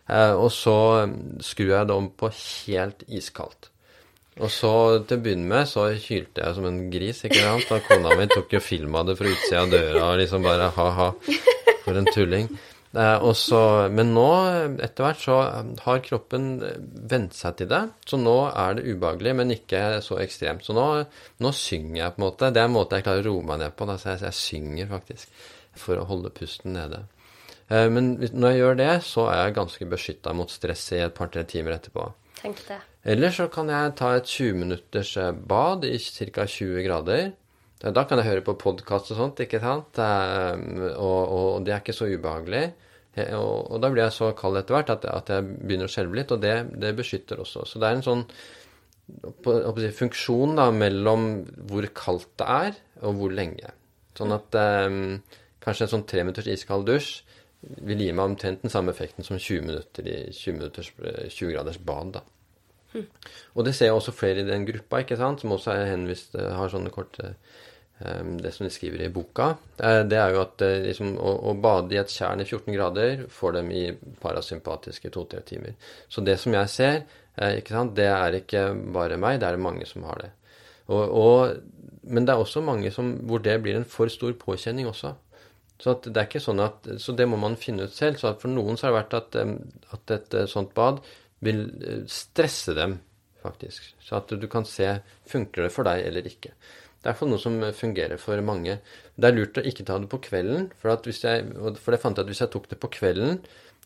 Eh, og så mm, skrur jeg det om på helt iskaldt. Og så til å begynne med så hylte jeg som en gris, ikke sant. Og kona mi tok jo film av det fra utsida av døra og liksom bare ha-ha, for en tulling. Eh, også, men nå, etter hvert, så har kroppen vent seg til det. Så nå er det ubehagelig, men ikke så ekstremt. Så nå, nå synger jeg, på en måte. Det er en måte jeg klarer å roe meg ned på. Da. Så jeg, jeg, synger faktisk for å holde pusten nede. Eh, men når jeg gjør det, så er jeg ganske beskytta mot stress i et par-tre timer etterpå. Tenk det. Eller så kan jeg ta et 20 minutters eh, bad i ca. 20 grader. Da kan jeg høre på podkast og sånt, ikke sant? Og, og, det er ikke så ubehagelig. Og, og, da blir jeg så kald etter hvert at, at, jeg begynner å skjelve litt, og det, det, beskytter også. Så det er en sånn på, på, funksjon da, mellom hvor kaldt det er, og hvor lenge. Sånn at eh, kanskje en sånn tre minutters iskald dusj vil gi meg omtrent den samme effekten som 20 minutter i 20, minutters, 20 graders bad. da. Mm. Og det ser jeg også flere i den gruppa, ikke sant, som også henvist, har sånne korte Ehm, det som de skriver i boka, det er jo at eh, liksom, å, å, bade i et tjern i 14 grader får dem i parasympatiske to-tre timer. Så det som jeg ser, eh, sant, det er ikke bare meg, det er det mange som har det. Og, og, men det er også mange som, hvor det blir en for stor påkjenning også. Så det er ikke sånn at, så det må man finne ut selv. Så for noen så har det vært at, at et eh, sånt bad vil stresse dem, faktisk. Så at du kan se funker det for deg eller ikke. Det er iallfall noe som fungerer for mange. Det er lurt å ikke ta det på kvelden, for, jeg, for jeg fant at hvis jeg tok det på kvelden,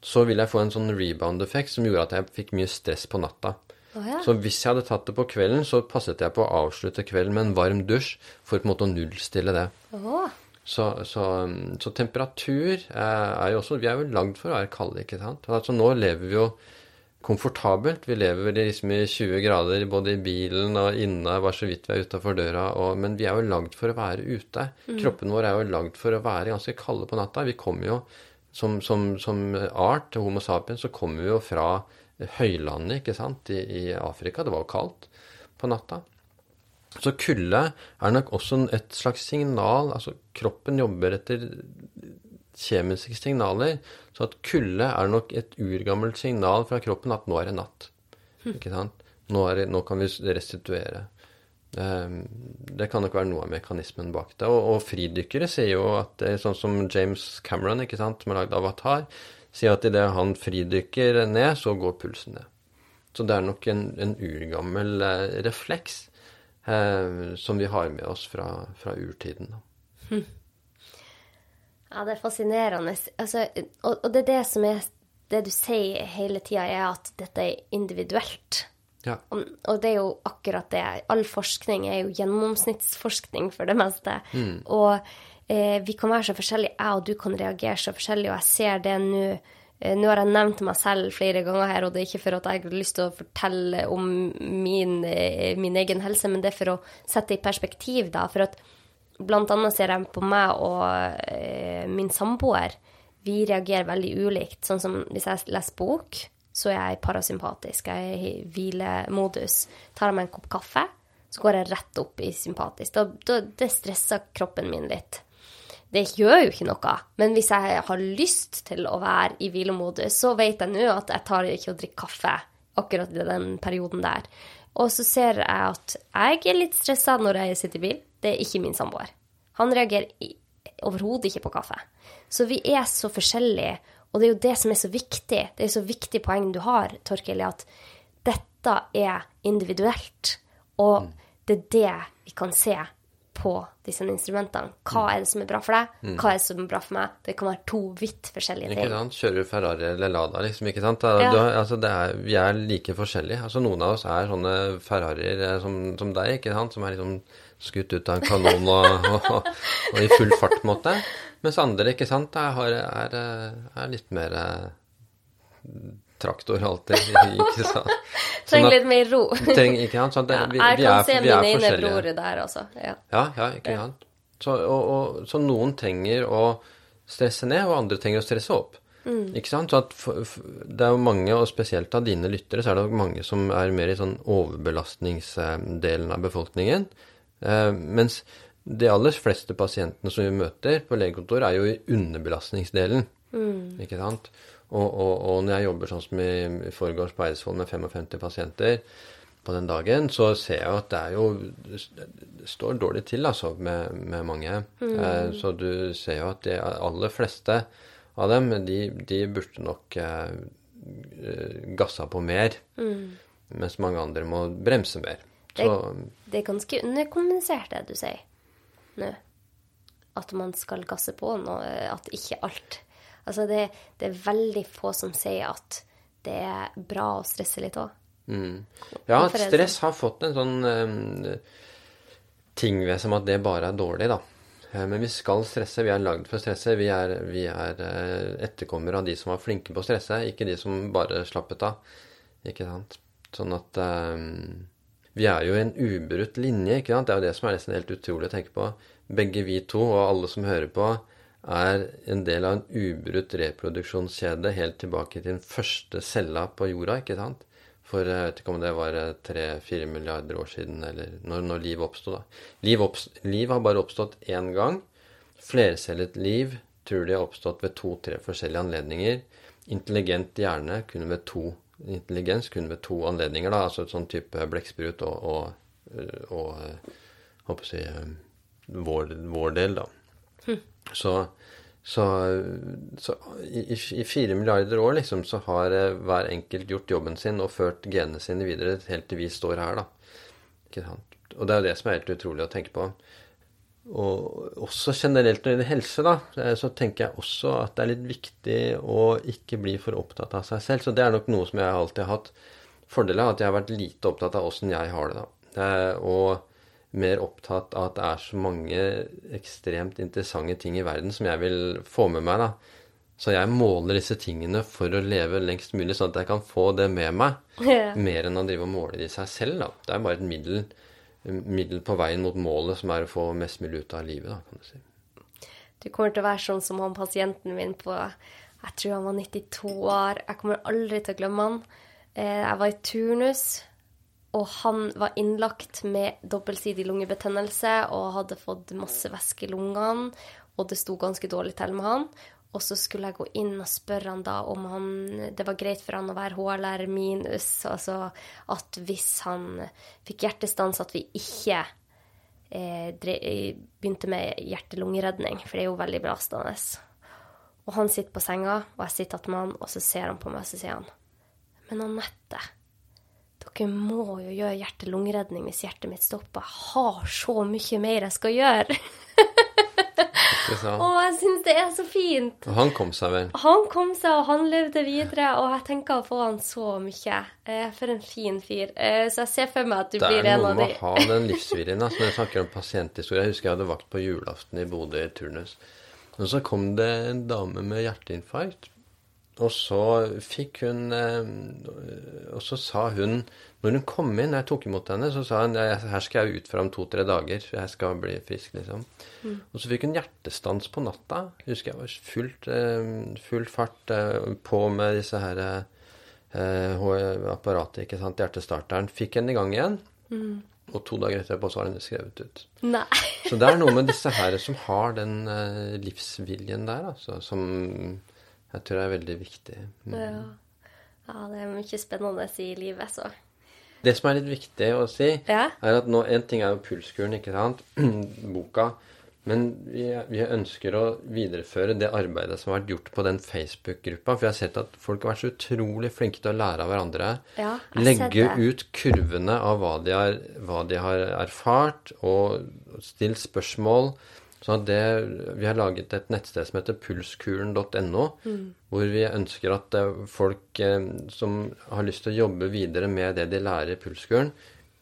så ville jeg få en sånn rebound-effekt som gjorde at jeg fikk mye stress på natta. Oh, ja. Så hvis jeg hadde tatt det på kvelden, så passet jeg på å avslutte kvelden med en varm dusj for på en måte å nullstille det. Oh. Så, så, så, temperatur er jo også Vi er jo lagd for å være kalde, ikke sant. Altså nå lever vi jo komfortabelt. Vi lever liksom i 20 grader både i bilen og inne, bare så vidt vi er utafor døra. Og, men vi er jo lagd for å være ute. Mm. Kroppen vår er jo lagd for å være ganske kalde på natta. Vi kommer jo som, som, som art, Homo sapiens, så kommer vi jo fra høylandet, ikke sant, i, i, Afrika. Det var jo kaldt. på natta. Så kulde er nok også et slags signal Altså kroppen jobber etter kjemiske signaler. Så at kulde er nok et urgammelt signal fra kroppen at nå er det natt. Ikke sant? Nå, det, nå kan vi restituere. Ehm, det kan nok være noe av mekanismen bak det. Og, og fridykkere sier jo at det er sånn som James Cameron, ikke sant, som har lagd Avatar, sier at idet han fridykker ned, så går pulsen ned. Så det er nok en, en urgammel eh, refleks eh, som vi har med oss fra, fra urtiden. Hm. Ja, det er fascinerende. Altså, og, og, det er det som er Det du sier hele tida, er at dette er individuelt. Ja. Og, og, det er jo akkurat det. All forskning er jo gjennomsnittsforskning for det meste. Mm. Og eh, vi kan være så forskjellige. Jeg og du kan reagere så forskjellig, og jeg ser det nå. Eh, nå har jeg nevnt meg selv flere ganger her, og det er ikke for at jeg har lyst til å fortelle om min, eh, min egen helse, men det er for å sette det i perspektiv, da. For at Blant annet ser jeg på meg og eh, min samboer. Vi reagerer veldig ulikt. Sånn som hvis jeg leser bok, så er jeg parasympatisk. Jeg er i hvilemodus. Tar jeg meg en kopp kaffe, så går jeg rett opp i sympatisk. Da, da, det stresser kroppen min litt. Det gjør jo ikke noe. Men hvis jeg har lyst til å være i hvilemodus, så vet jeg nå at jeg tar ikke å drikke kaffe akkurat i den perioden der. Og så ser jeg at jeg er litt stressa når jeg sitter i bil. Det er ikke min samboer. Han reagerer overhodet ikke på kaffe. Så vi er så forskjellige, og det er jo det som er så viktig. Det er så viktig poeng du har, Torkil, at dette er individuelt. Og mm. det er det vi kan se på disse instrumentene. Hva mm. er det som er bra for deg? Mm. Hva er det som er bra for meg? Det kan være to vidt forskjellige ting. Ikke sant? Kjører du Ferrari eller Lada, liksom, ikke sant? Da, ja. du, altså, er, vi er like forskjellige. Altså, noen av oss er sånne Ferrarier eh, som, som, deg, ikke sant? Som er liksom skutt ut av en kanon og, og, og, i full fart, på en måte. Mens andre, ikke sant, er, er, er litt mer eh, traktor alltid. ikke sant? Trenger litt mer ro. treng, ikke sant? Sånn, det, vi, ja, jeg kan er, se mine ene bror der også. Ja, ja, ja ikke sant. Så, og, og, så, noen trenger å stresse ned, og andre trenger å stresse opp. Mm. Ikke sant? Så for, for, det er jo mange, og spesielt av dine lyttere, så er det mange som er mer i sånn overbelastningsdelen av befolkningen. Eh, mens de aller fleste pasientene som vi møter på legekontor, er jo i underbelastningsdelen. Mm. Ikke sant? Og, og, og, når jeg jobber sånn som i, i forgårs på Eidsvoll med 55 pasienter på den dagen, så ser jeg at det er jo Det står dårlig til, altså, med, med mange. Mm. Eh, så du ser jo at de aller fleste av dem, de, de burde nok eh, gassa på mer. Mm. Mens mange andre må bremse mer. Så, det, det, er ganske underkommunisert, det du sier nå. At man skal gasse på nå. At ikke alt Altså det, det, er veldig få som sier at det er bra å stresse litt òg. Mm. Ja, stress sånn? har fått en sånn um, ting ved som at det bare er dårlig, da. Eh, men vi skal stresse. Vi er lagd for å stresse. Vi er, vi er etterkommere av de som var flinke på å stresse, ikke de som bare slappet av. Ikke sant? Sånn at um, Vi er jo i en ubrutt linje, ikke sant? Det er jo det som er nesten helt utrolig å tenke på. Begge vi to, og alle som hører på, er en del av en ubrutt reproduksjonskjede helt tilbake til den første cella på jorda. ikke sant? For jeg vet ikke om det var eh, tre-fire milliarder år siden, eller når, når liv oppsto. Liv, liv har bare oppstått én gang. Flercellet liv tror de har oppstått ved to-tre forskjellige anledninger. Intelligent hjerne kunne ved to intelligens kun ved to anledninger. da, Altså et sånn type blekksprut og, og, og, og håper å si, vår, vår del, da. Hm. Så, så, så i, i, fire milliarder år liksom, så har eh, hver enkelt gjort jobben sin og ført genene sine videre helt til vi står her. da. Og det er jo det som er helt utrolig å tenke på. Og også generelt når det gjelder helse, da, eh, så tenker jeg også at det er litt viktig å ikke bli for opptatt av seg selv. Så det er nok noe som jeg alltid har hatt fordel av, at jeg har vært lite opptatt av åssen jeg har det. da. Og mer opptatt av at det er så mange ekstremt interessante ting i verden som jeg vil få med meg. da. Så jeg måler disse tingene for å leve lengst mulig, sånn at jeg kan få det med meg. Mer enn å drive og måle det i seg selv. da. Det er bare et middel, middel, på veien mot målet, som er å få mest mulig ut av livet, da, kan du si. Du kommer til å være sånn som han pasienten min på Jeg tror han var 92 år. Jeg kommer aldri til å glemme han. Eh, jeg var i turnus og han var innlagt med dobbeltsidig lungebetennelse og hadde fått masse væske i lungene, og det sto ganske dårlig til med han. Og så skulle jeg gå inn og spørre han da om han, det var greit for han å være HLR minus, altså at hvis han fikk hjertestans, at vi ikke eh, begynte med hjerte-lungeredning, for det er jo veldig belastende. Og han sitter på senga, og jeg sitter attmed han, og så ser han på meg, og så sier han Men Anette, dere må jo gjøre hjerte-lungeredning hvis hjertet mitt stopper. Jeg har så mye mer jeg skal gjøre. Å, jeg syns det er så fint. Og han kom seg vel? Han kom seg, og han levde videre. Og jeg tenker å få han så mye. Eh, for en fin fyr. Eh, så jeg ser for meg at du blir en av de Det er noe med å ha den livsviljen. Altså, når jeg snakker om pasienthistorie Jeg husker jeg hadde vakt på julaften i Bodø i turnus. Og så kom det en dame med hjerteinfarkt. Og så fikk hun eh, Og så sa hun Når hun kom inn, jeg tok imot henne, så sa hun her skal jeg ut fra om to-tre dager. Jeg skal bli frisk, liksom. Mm. Og så fikk hun hjertestans på natta. Husker jeg var fullt, eh, full fart eh, på med disse her apparatet, ikke sant, hjertestarteren. Fikk henne i gang igjen. Mm. Og to dager etterpå så har henne skrevet ut. Nei. så det er noe med disse her som har den livsviljen der, altså. Som jeg tror det er veldig viktig. Mm. Ja. ja. det er mye spennende i livet, så. Det som er litt viktig å si, ja. er at nå, en ting er jo pulskuren, ikke sant, boka. Men vi, vi, ønsker å videreføre det arbeidet som har vært gjort på den Facebook-gruppa. For jeg har sett at folk har vært så utrolig flinke til å lære av hverandre. Ja, Legge ut kurvene av hva de, har, hva de har erfart, og stilt spørsmål. Så det, vi har laget et nettsted som heter pulskuren.no, mm. hvor vi ønsker at eh, folk eh, som har lyst til å jobbe videre med det de lærer i pulskuren,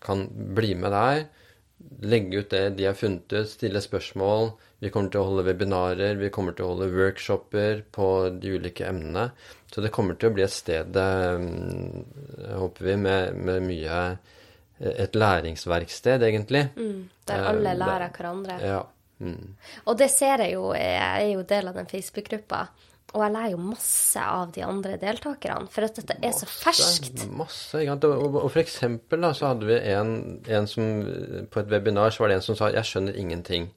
kan bli med der. Legge ut det de har funnet ut, stille spørsmål. Vi kommer til å holde webinarer, vi kommer til å holde workshoper på de ulike emnene. Så det kommer til å bli et sted, eh, håper vi, med, med mye Et læringsverksted, egentlig. Mm, der alle lærer hverandre. Ja. Mm. Og det ser jeg jo, jeg er jo del av den Facebook-gruppa. Og jeg lærer jo masse av de andre deltakerne, for at dette er så ferskt. Masse, ikke sant. Og, og for eksempel da, så hadde vi en, en, som På et webinar så var det en som sa 'Jeg skjønner ingenting'.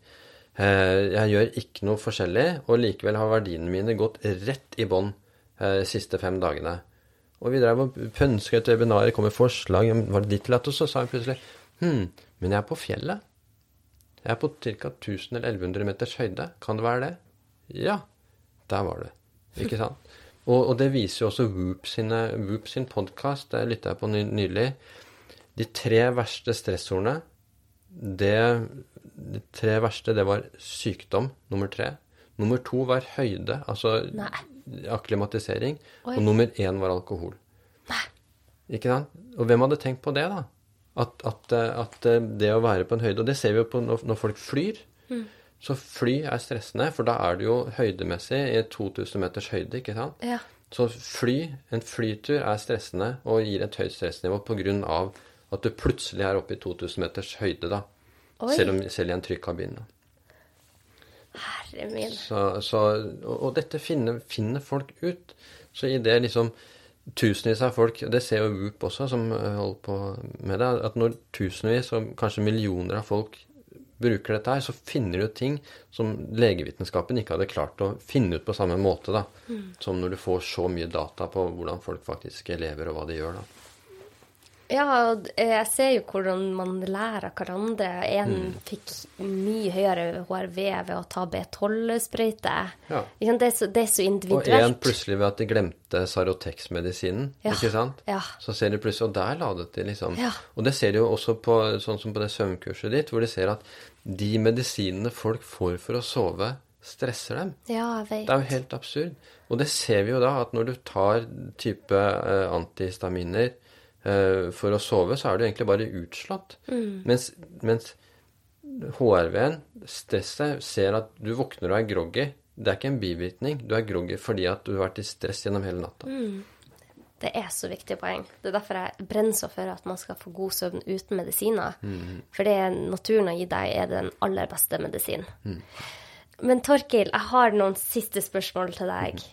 Eh, jeg gjør ikke noe forskjellig, og likevel har verdiene mine gått rett i bånn eh, de siste fem dagene. Og vi drev og pønska et webinar, kom med forslag, var det ditt eller datt? Og så sa hun plutselig Hm, men jeg er på fjellet. Jeg er på ca. 1000 eller 1100 meters høyde. Kan det være det? Ja, der var det. Ikke sant? Og, og det viser jo også Whoop, sine, Whoop sin podkast, det lytta jeg på nylig. De tre verste stressordene det, De tre verste, det var sykdom, nummer tre. Nummer to var høyde, altså Nei. akklimatisering. Oi. Og nummer én var alkohol. Nei. Ikke sant? Og hvem hadde tenkt på det, da? At, at, at, det å være på en høyde Og det ser vi jo på når, når folk flyr. Mm. Så fly er stressende, for da er det jo høydemessig i 2000 meters høyde, ikke sant? Ja. Så fly, en flytur er stressende og gir et høyt stressnivå pga. at du plutselig er oppe i 2000 meters høyde, da. Selv, om, selv, i en trygg kabin. Herre min. Så, så, og, og, dette finner, finner folk ut. Så i det liksom tusenvis av folk, det ser jo Whoop også, som eh, holder på med det, at når tusenvis og kanskje millioner av folk bruker dette her, så finner du ting som legevitenskapen ikke hadde klart å finne ut på samme måte, da. Mm. Som når du får så mye data på hvordan folk faktisk lever, og hva de gjør, da. Ja, jeg ser jo hvordan man lærer hverandre. En mm. fikk mye høyere HRV ved å ta B12-sprøyte. Ja. Det, det, er så individuelt. Og en plutselig ved at de glemte Sarotex-medisinen. Ja. ikke sant? Ja. Så ser de plutselig Og der ladet de, liksom. Ja. Og det ser de jo også på sånn som på det søvnkurset ditt, hvor de ser at de medisinene folk får for å sove, stresser dem. Ja, jeg vet. Det er jo helt absurd. Og det ser vi jo da, at når du tar type uh, antihistaminer for å sove, så er du egentlig bare utslått. Mm. Mens, mens HRV-en, stresset, ser at du våkner og er groggy. Det er ikke en bivirkning. Du er groggy fordi at du har vært i stress gjennom hele natta. Mm. Det er så viktig poeng. Det er derfor jeg brenner så for at man skal få god søvn uten medisiner. Mm. For det naturen har gitt deg, er den aller beste medisin. Mm. Men Torkil, jeg har noen siste spørsmål til deg.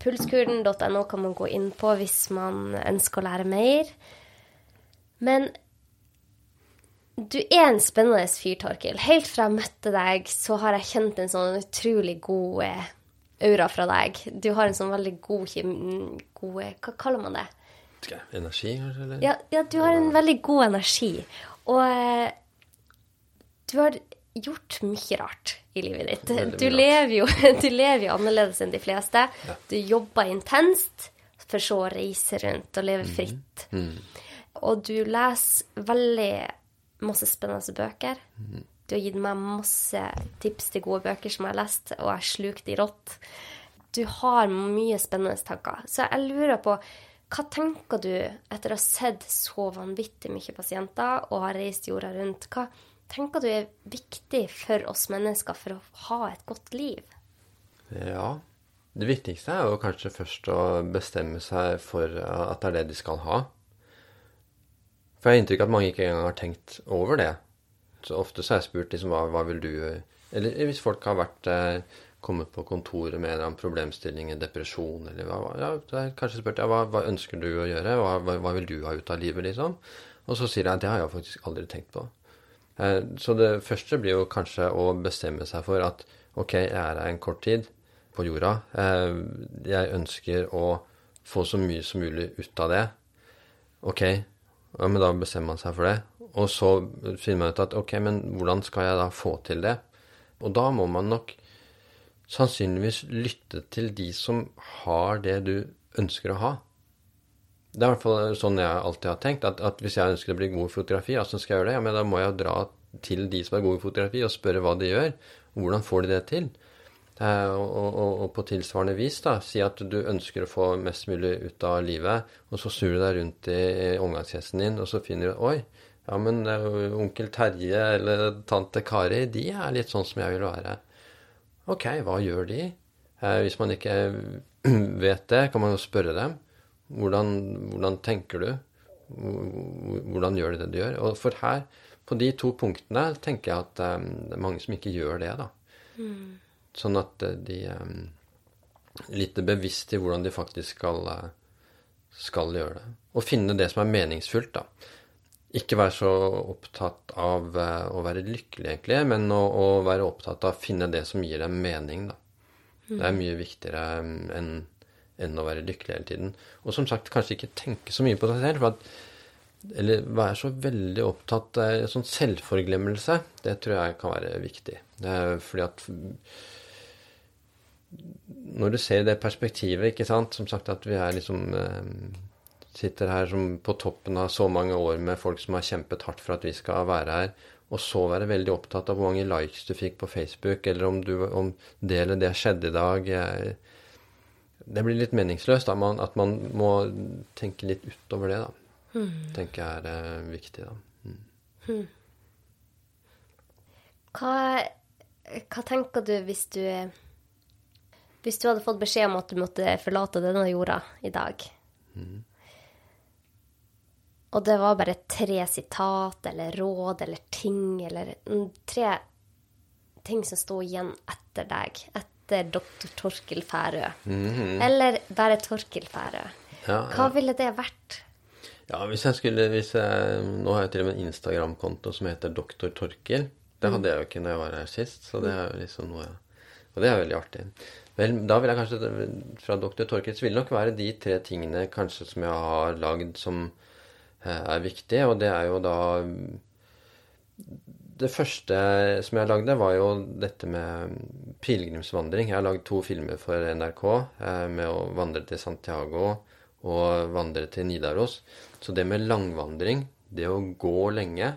Pulskuren.no kan man gå inn på hvis man ønsker å lære mer. Men du er en spennende fyr, Torkil. Helt fra jeg møtte deg, så har jeg kjent en sånn utrolig god eh, aura fra deg. Du har en sånn veldig god. God, eh, hva kaller man det? Energi, kanskje? Ja, ja, du har en veldig god energi. Og eh, du har gjort mye rart i livet ditt. Du lever, jo, du lever, jo, annerledes enn de fleste. Ja. Du jobber intenst, for så å reise rundt og leve mm. fritt. Mm. Mm. Og du leser veldig masse spennende bøker. Mm. Du har gitt meg masse tips til gode bøker som jeg har lest, og jeg slukt de rått. Du har mye spennende tanker. Så jeg lurer på hva tenker du etter å ha sett så vanvittig mye pasienter og har reist jorda rundt? Hva tenker du er viktig for oss mennesker for å ha et godt liv? Ja, det viktigste er jo kanskje først å bestemme seg for at det er det de skal ha. For jeg har inntrykk av at mange ikke engang har tenkt over det. Så ofte så har jeg spurt liksom, hva, hva vil du? Eller hvis folk har vært eh, kommet på kontoret med en eller annen problemstilling, en depresjon eller hva, ja, kanskje spurt ja, hva, hva ønsker du å gjøre? Hva, hva, vil du ha ut av livet, liksom? Og så sier jeg at det har jeg faktisk aldri tenkt på. Eh, så det første blir jo kanskje å bestemme seg for at ok, jeg er her en kort tid på jorda. Eh, jeg ønsker å få så mye som mulig ut av det. Ok, ja, men da bestemmer man seg for det. Og så finner man ut at ok, men hvordan skal jeg da få til det? Og da må man nok sannsynligvis lytte til de som har det du ønsker å ha. Det er i hvert fall sånn jeg alltid har tenkt, at, at hvis jeg ønsker å bli god i fotografi, hvordan skal jeg gjøre det? Ja, men da må jeg dra til de som er gode i fotografi, og spørre hva de gjør. Hvordan får de det til? Eh, og, og, og, på tilsvarende vis da, si at du ønsker å få mest mulig ut av livet, og så snur du deg rundt i, i omgangskretsen din, og så finner du Oi, ja, men uh, onkel Terje eller tante Kari, de er litt sånn som jeg vil være. Ok, hva gjør de? Eh, hvis man ikke vet det, kan man jo spørre dem. Hvordan, hvordan tenker du? Hvordan gjør du det du gjør? Og for her, på de to punktene, tenker jeg at um, det er mange som ikke gjør det, da. Mm. Sånn at eh, de eh, litt bevisst i hvordan de faktisk skal, eh, skal gjøre det. Og finne det som er meningsfullt, da. Ikke være så opptatt av å være lykkelig, egentlig, men å, å være opptatt av å finne det som gir dem mening, da. Det er mye viktigere enn, enn å være lykkelig hele tiden. Og som sagt, kanskje ikke tenke så mye på seg selv. for at eller være så veldig opptatt av sånn selvforglemmelse, det tror jeg kan være viktig. Det er fordi at når du ser det perspektivet, ikke sant Som sagt at vi er liksom eh, Sitter her på toppen av så mange år med folk som har kjempet hardt for at vi skal være her, og så være veldig opptatt av hvor mange likes du fikk på Facebook, eller om, du, om det eller det skjedde i dag. Jeg, det blir litt meningsløst. Da, man, at man må tenke litt utover det, da. Mm. tenker jeg er uh, viktig, da. Mm. Hva, hva tenker du hvis du hvis du hadde fått beskjed om at du måtte forlate denne jorda i dag, mm. og det var bare tre sitat eller råd eller ting eller tre ting som sto igjen etter deg, etter doktor Torkil Færø, mm -hmm. eller bare Torkil Færø, ja, hva ja. ville det vært? Ja, hvis jeg skulle hvis jeg, Nå har jeg til og med en Instagram-konto som heter Doktor Torkil. Det hadde jeg jo ikke når jeg var her sist, så det er liksom noe Og det er veldig artig. Vel, da vil jeg kanskje fra Dr. så vil det nok være de tre tingene kanskje som jeg har lagd som eh, er viktige. Og det er jo da Det første som jeg lagde, var jo dette med pilegrimsvandring. Jeg har lagd to filmer for NRK eh, med å vandre til Santiago og vandre til Nidaros. Så det med langvandring, det å gå lenge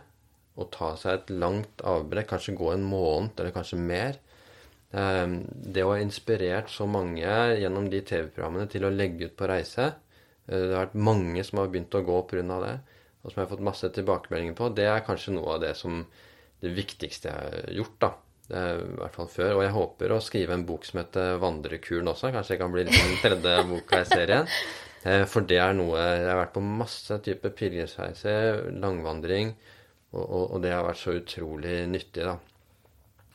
og ta seg et langt avbrekk, kanskje gå en måned eller kanskje mer, eh, det å ha inspirert så mange gjennom de TV-programmene til å legge ut på reise eh, Det har vært mange som har begynt å gå pga. det, og som jeg har fått masse tilbakemeldinger på. Det er kanskje noe av det som det viktigste jeg har gjort, da. I hvert fall før. Og jeg håper å skrive en bok som heter 'Vandrekuren' også. Kanskje det kan bli den tredje boka i serien. Eh, for det er noe Jeg har vært på masse typer pilegrimsreiser, langvandring, og, og, og det har vært så utrolig nyttig, da.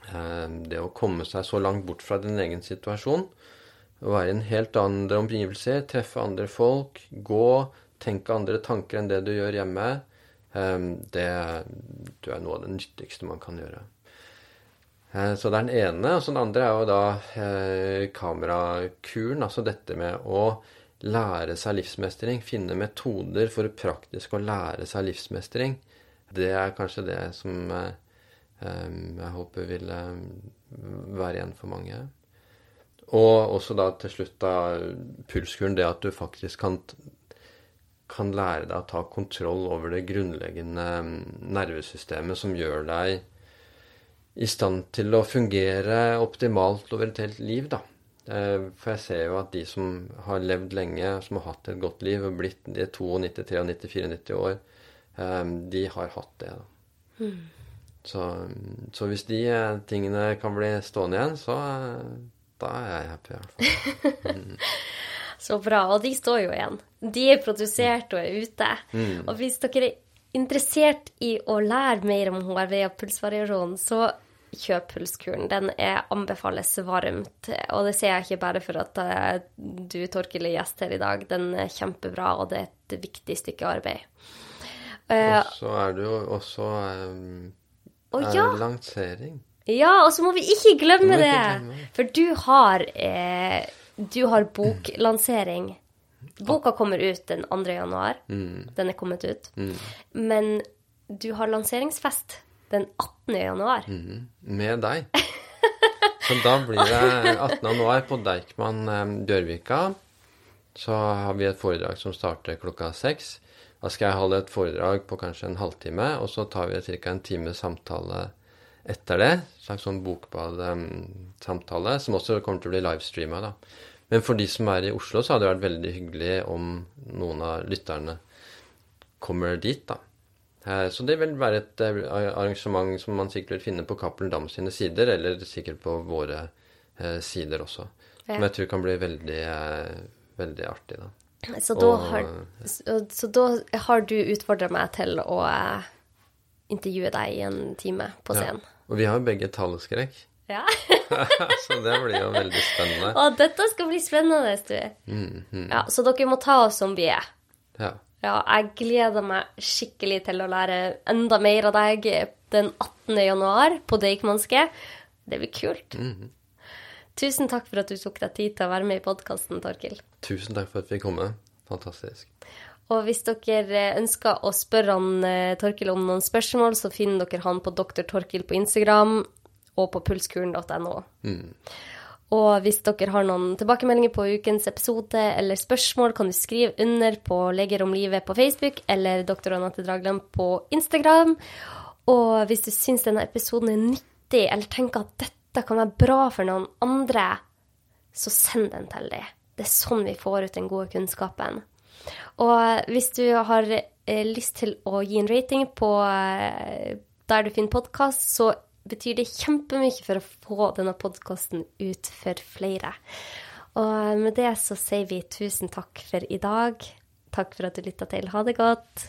Eh, det å komme seg så langt bort fra din egen situasjon, å være i en helt andre omgivelser, treffe andre folk, gå, tenke andre tanker enn det du gjør hjemme, det tror jeg er noe av det nyttigste man kan gjøre. Eh, så det er den ene. Og så den andre er jo da eh, kamerakuren. Altså dette med å lære seg livsmestring. Finne metoder for praktisk å lære seg livsmestring. Det er kanskje det som eh, jeg håper vil være igjen for mange. Og også da til slutt da pulskuren. Det at du faktisk kan, kan lære deg å ta kontroll over det grunnleggende nervesystemet som gjør deg i stand til å fungere optimalt over et helt liv, da. Eh, for jeg ser jo at de som har levd lenge, som har hatt et godt liv, og blitt de 92, 93, 94 år, eh, de har hatt det. da. Mm. Så, så, hvis de eh, tingene kan bli stående igjen, så da er jeg happy, i hvert fall. Mm. så bra. Og de står jo igjen. De er produsert og er ute. Mm. Og hvis dere er interessert i å lære mer om HRV og pulsvariasjon, så kjøp pulskuren. Den er, anbefales varmt. Og det ser jeg ikke bare for at uh, du, Torkil, er gjest her i dag. Den er kjempebra, og det er et viktig stykke arbeid. Uh, og så er det jo også um, oh, ja. lansering. Ja, og så må vi ikke glemme må det. Ikke glemme. For du har, eh, du har boklansering. Boka kommer ut den 2. januar. Mm. Den er kommet ut. Mm. Men du har lanseringsfest den 18. januar. Mm, med deg. Så da blir det 18. januar på Deichman Bjørvika, Dørvika. Så har vi et foredrag som starter klokka seks. Da skal jeg holde et foredrag på kanskje en halvtime, og så tar vi ca. en times samtale etter det. En slags sånn bokbad-samtale, som også kommer til å bli livestreama. Men for de som er i Oslo, så hadde det vært veldig hyggelig om noen av lytterne kommer dit, da. Eh, så det vil være et eh, arrangement som man sikkert vil finne på Cappelen Dam sine sider, eller sikkert på våre eh, sider også. Ja. Som jeg tror kan bli veldig, veldig artig, da. Så da, og, har, så, så da har du utfordra meg til å intervjue deg i en time på scenen. Ja. Og vi har jo begge taleskrekk. Ja. så det blir jo veldig spennende. Å, dette skal bli spennende, du. Mm, mm. Ja, så dere må ta oss som vi er. Ja. Ja, jeg gleder meg skikkelig til å lære enda mer av deg den 18. januar på Deichmanske. Det blir kult. Mm. Tusen takk for at du tok deg tid til å være med i podkasten, Torkil. Tusen takk for at vi kom med. Fantastisk. Og hvis dere ønsker å spørre han eh, Torkil om noen spørsmål, så finner dere han på Dr. Torkil på Instagram og på pulskuren.no. Mm. Og hvis dere har noen tilbakemeldinger på ukens episode eller spørsmål, kan du skrive under på Leger om livet på Facebook eller Dr. Anette Dragland på Instagram. Og hvis du syns denne episoden er nyttig, eller tenker at dette kan være bra for noen andre, så send den til dem. Det er sånn vi får ut den gode kunnskapen. Og hvis du har eh, lyst til å gi en rating på eh, der du finner podkast, så betyr det kjempemye for å få denne podkasten ut for flere. Og med det så sier vi tusen takk for i dag. Takk for at du lytta til. Ha det godt.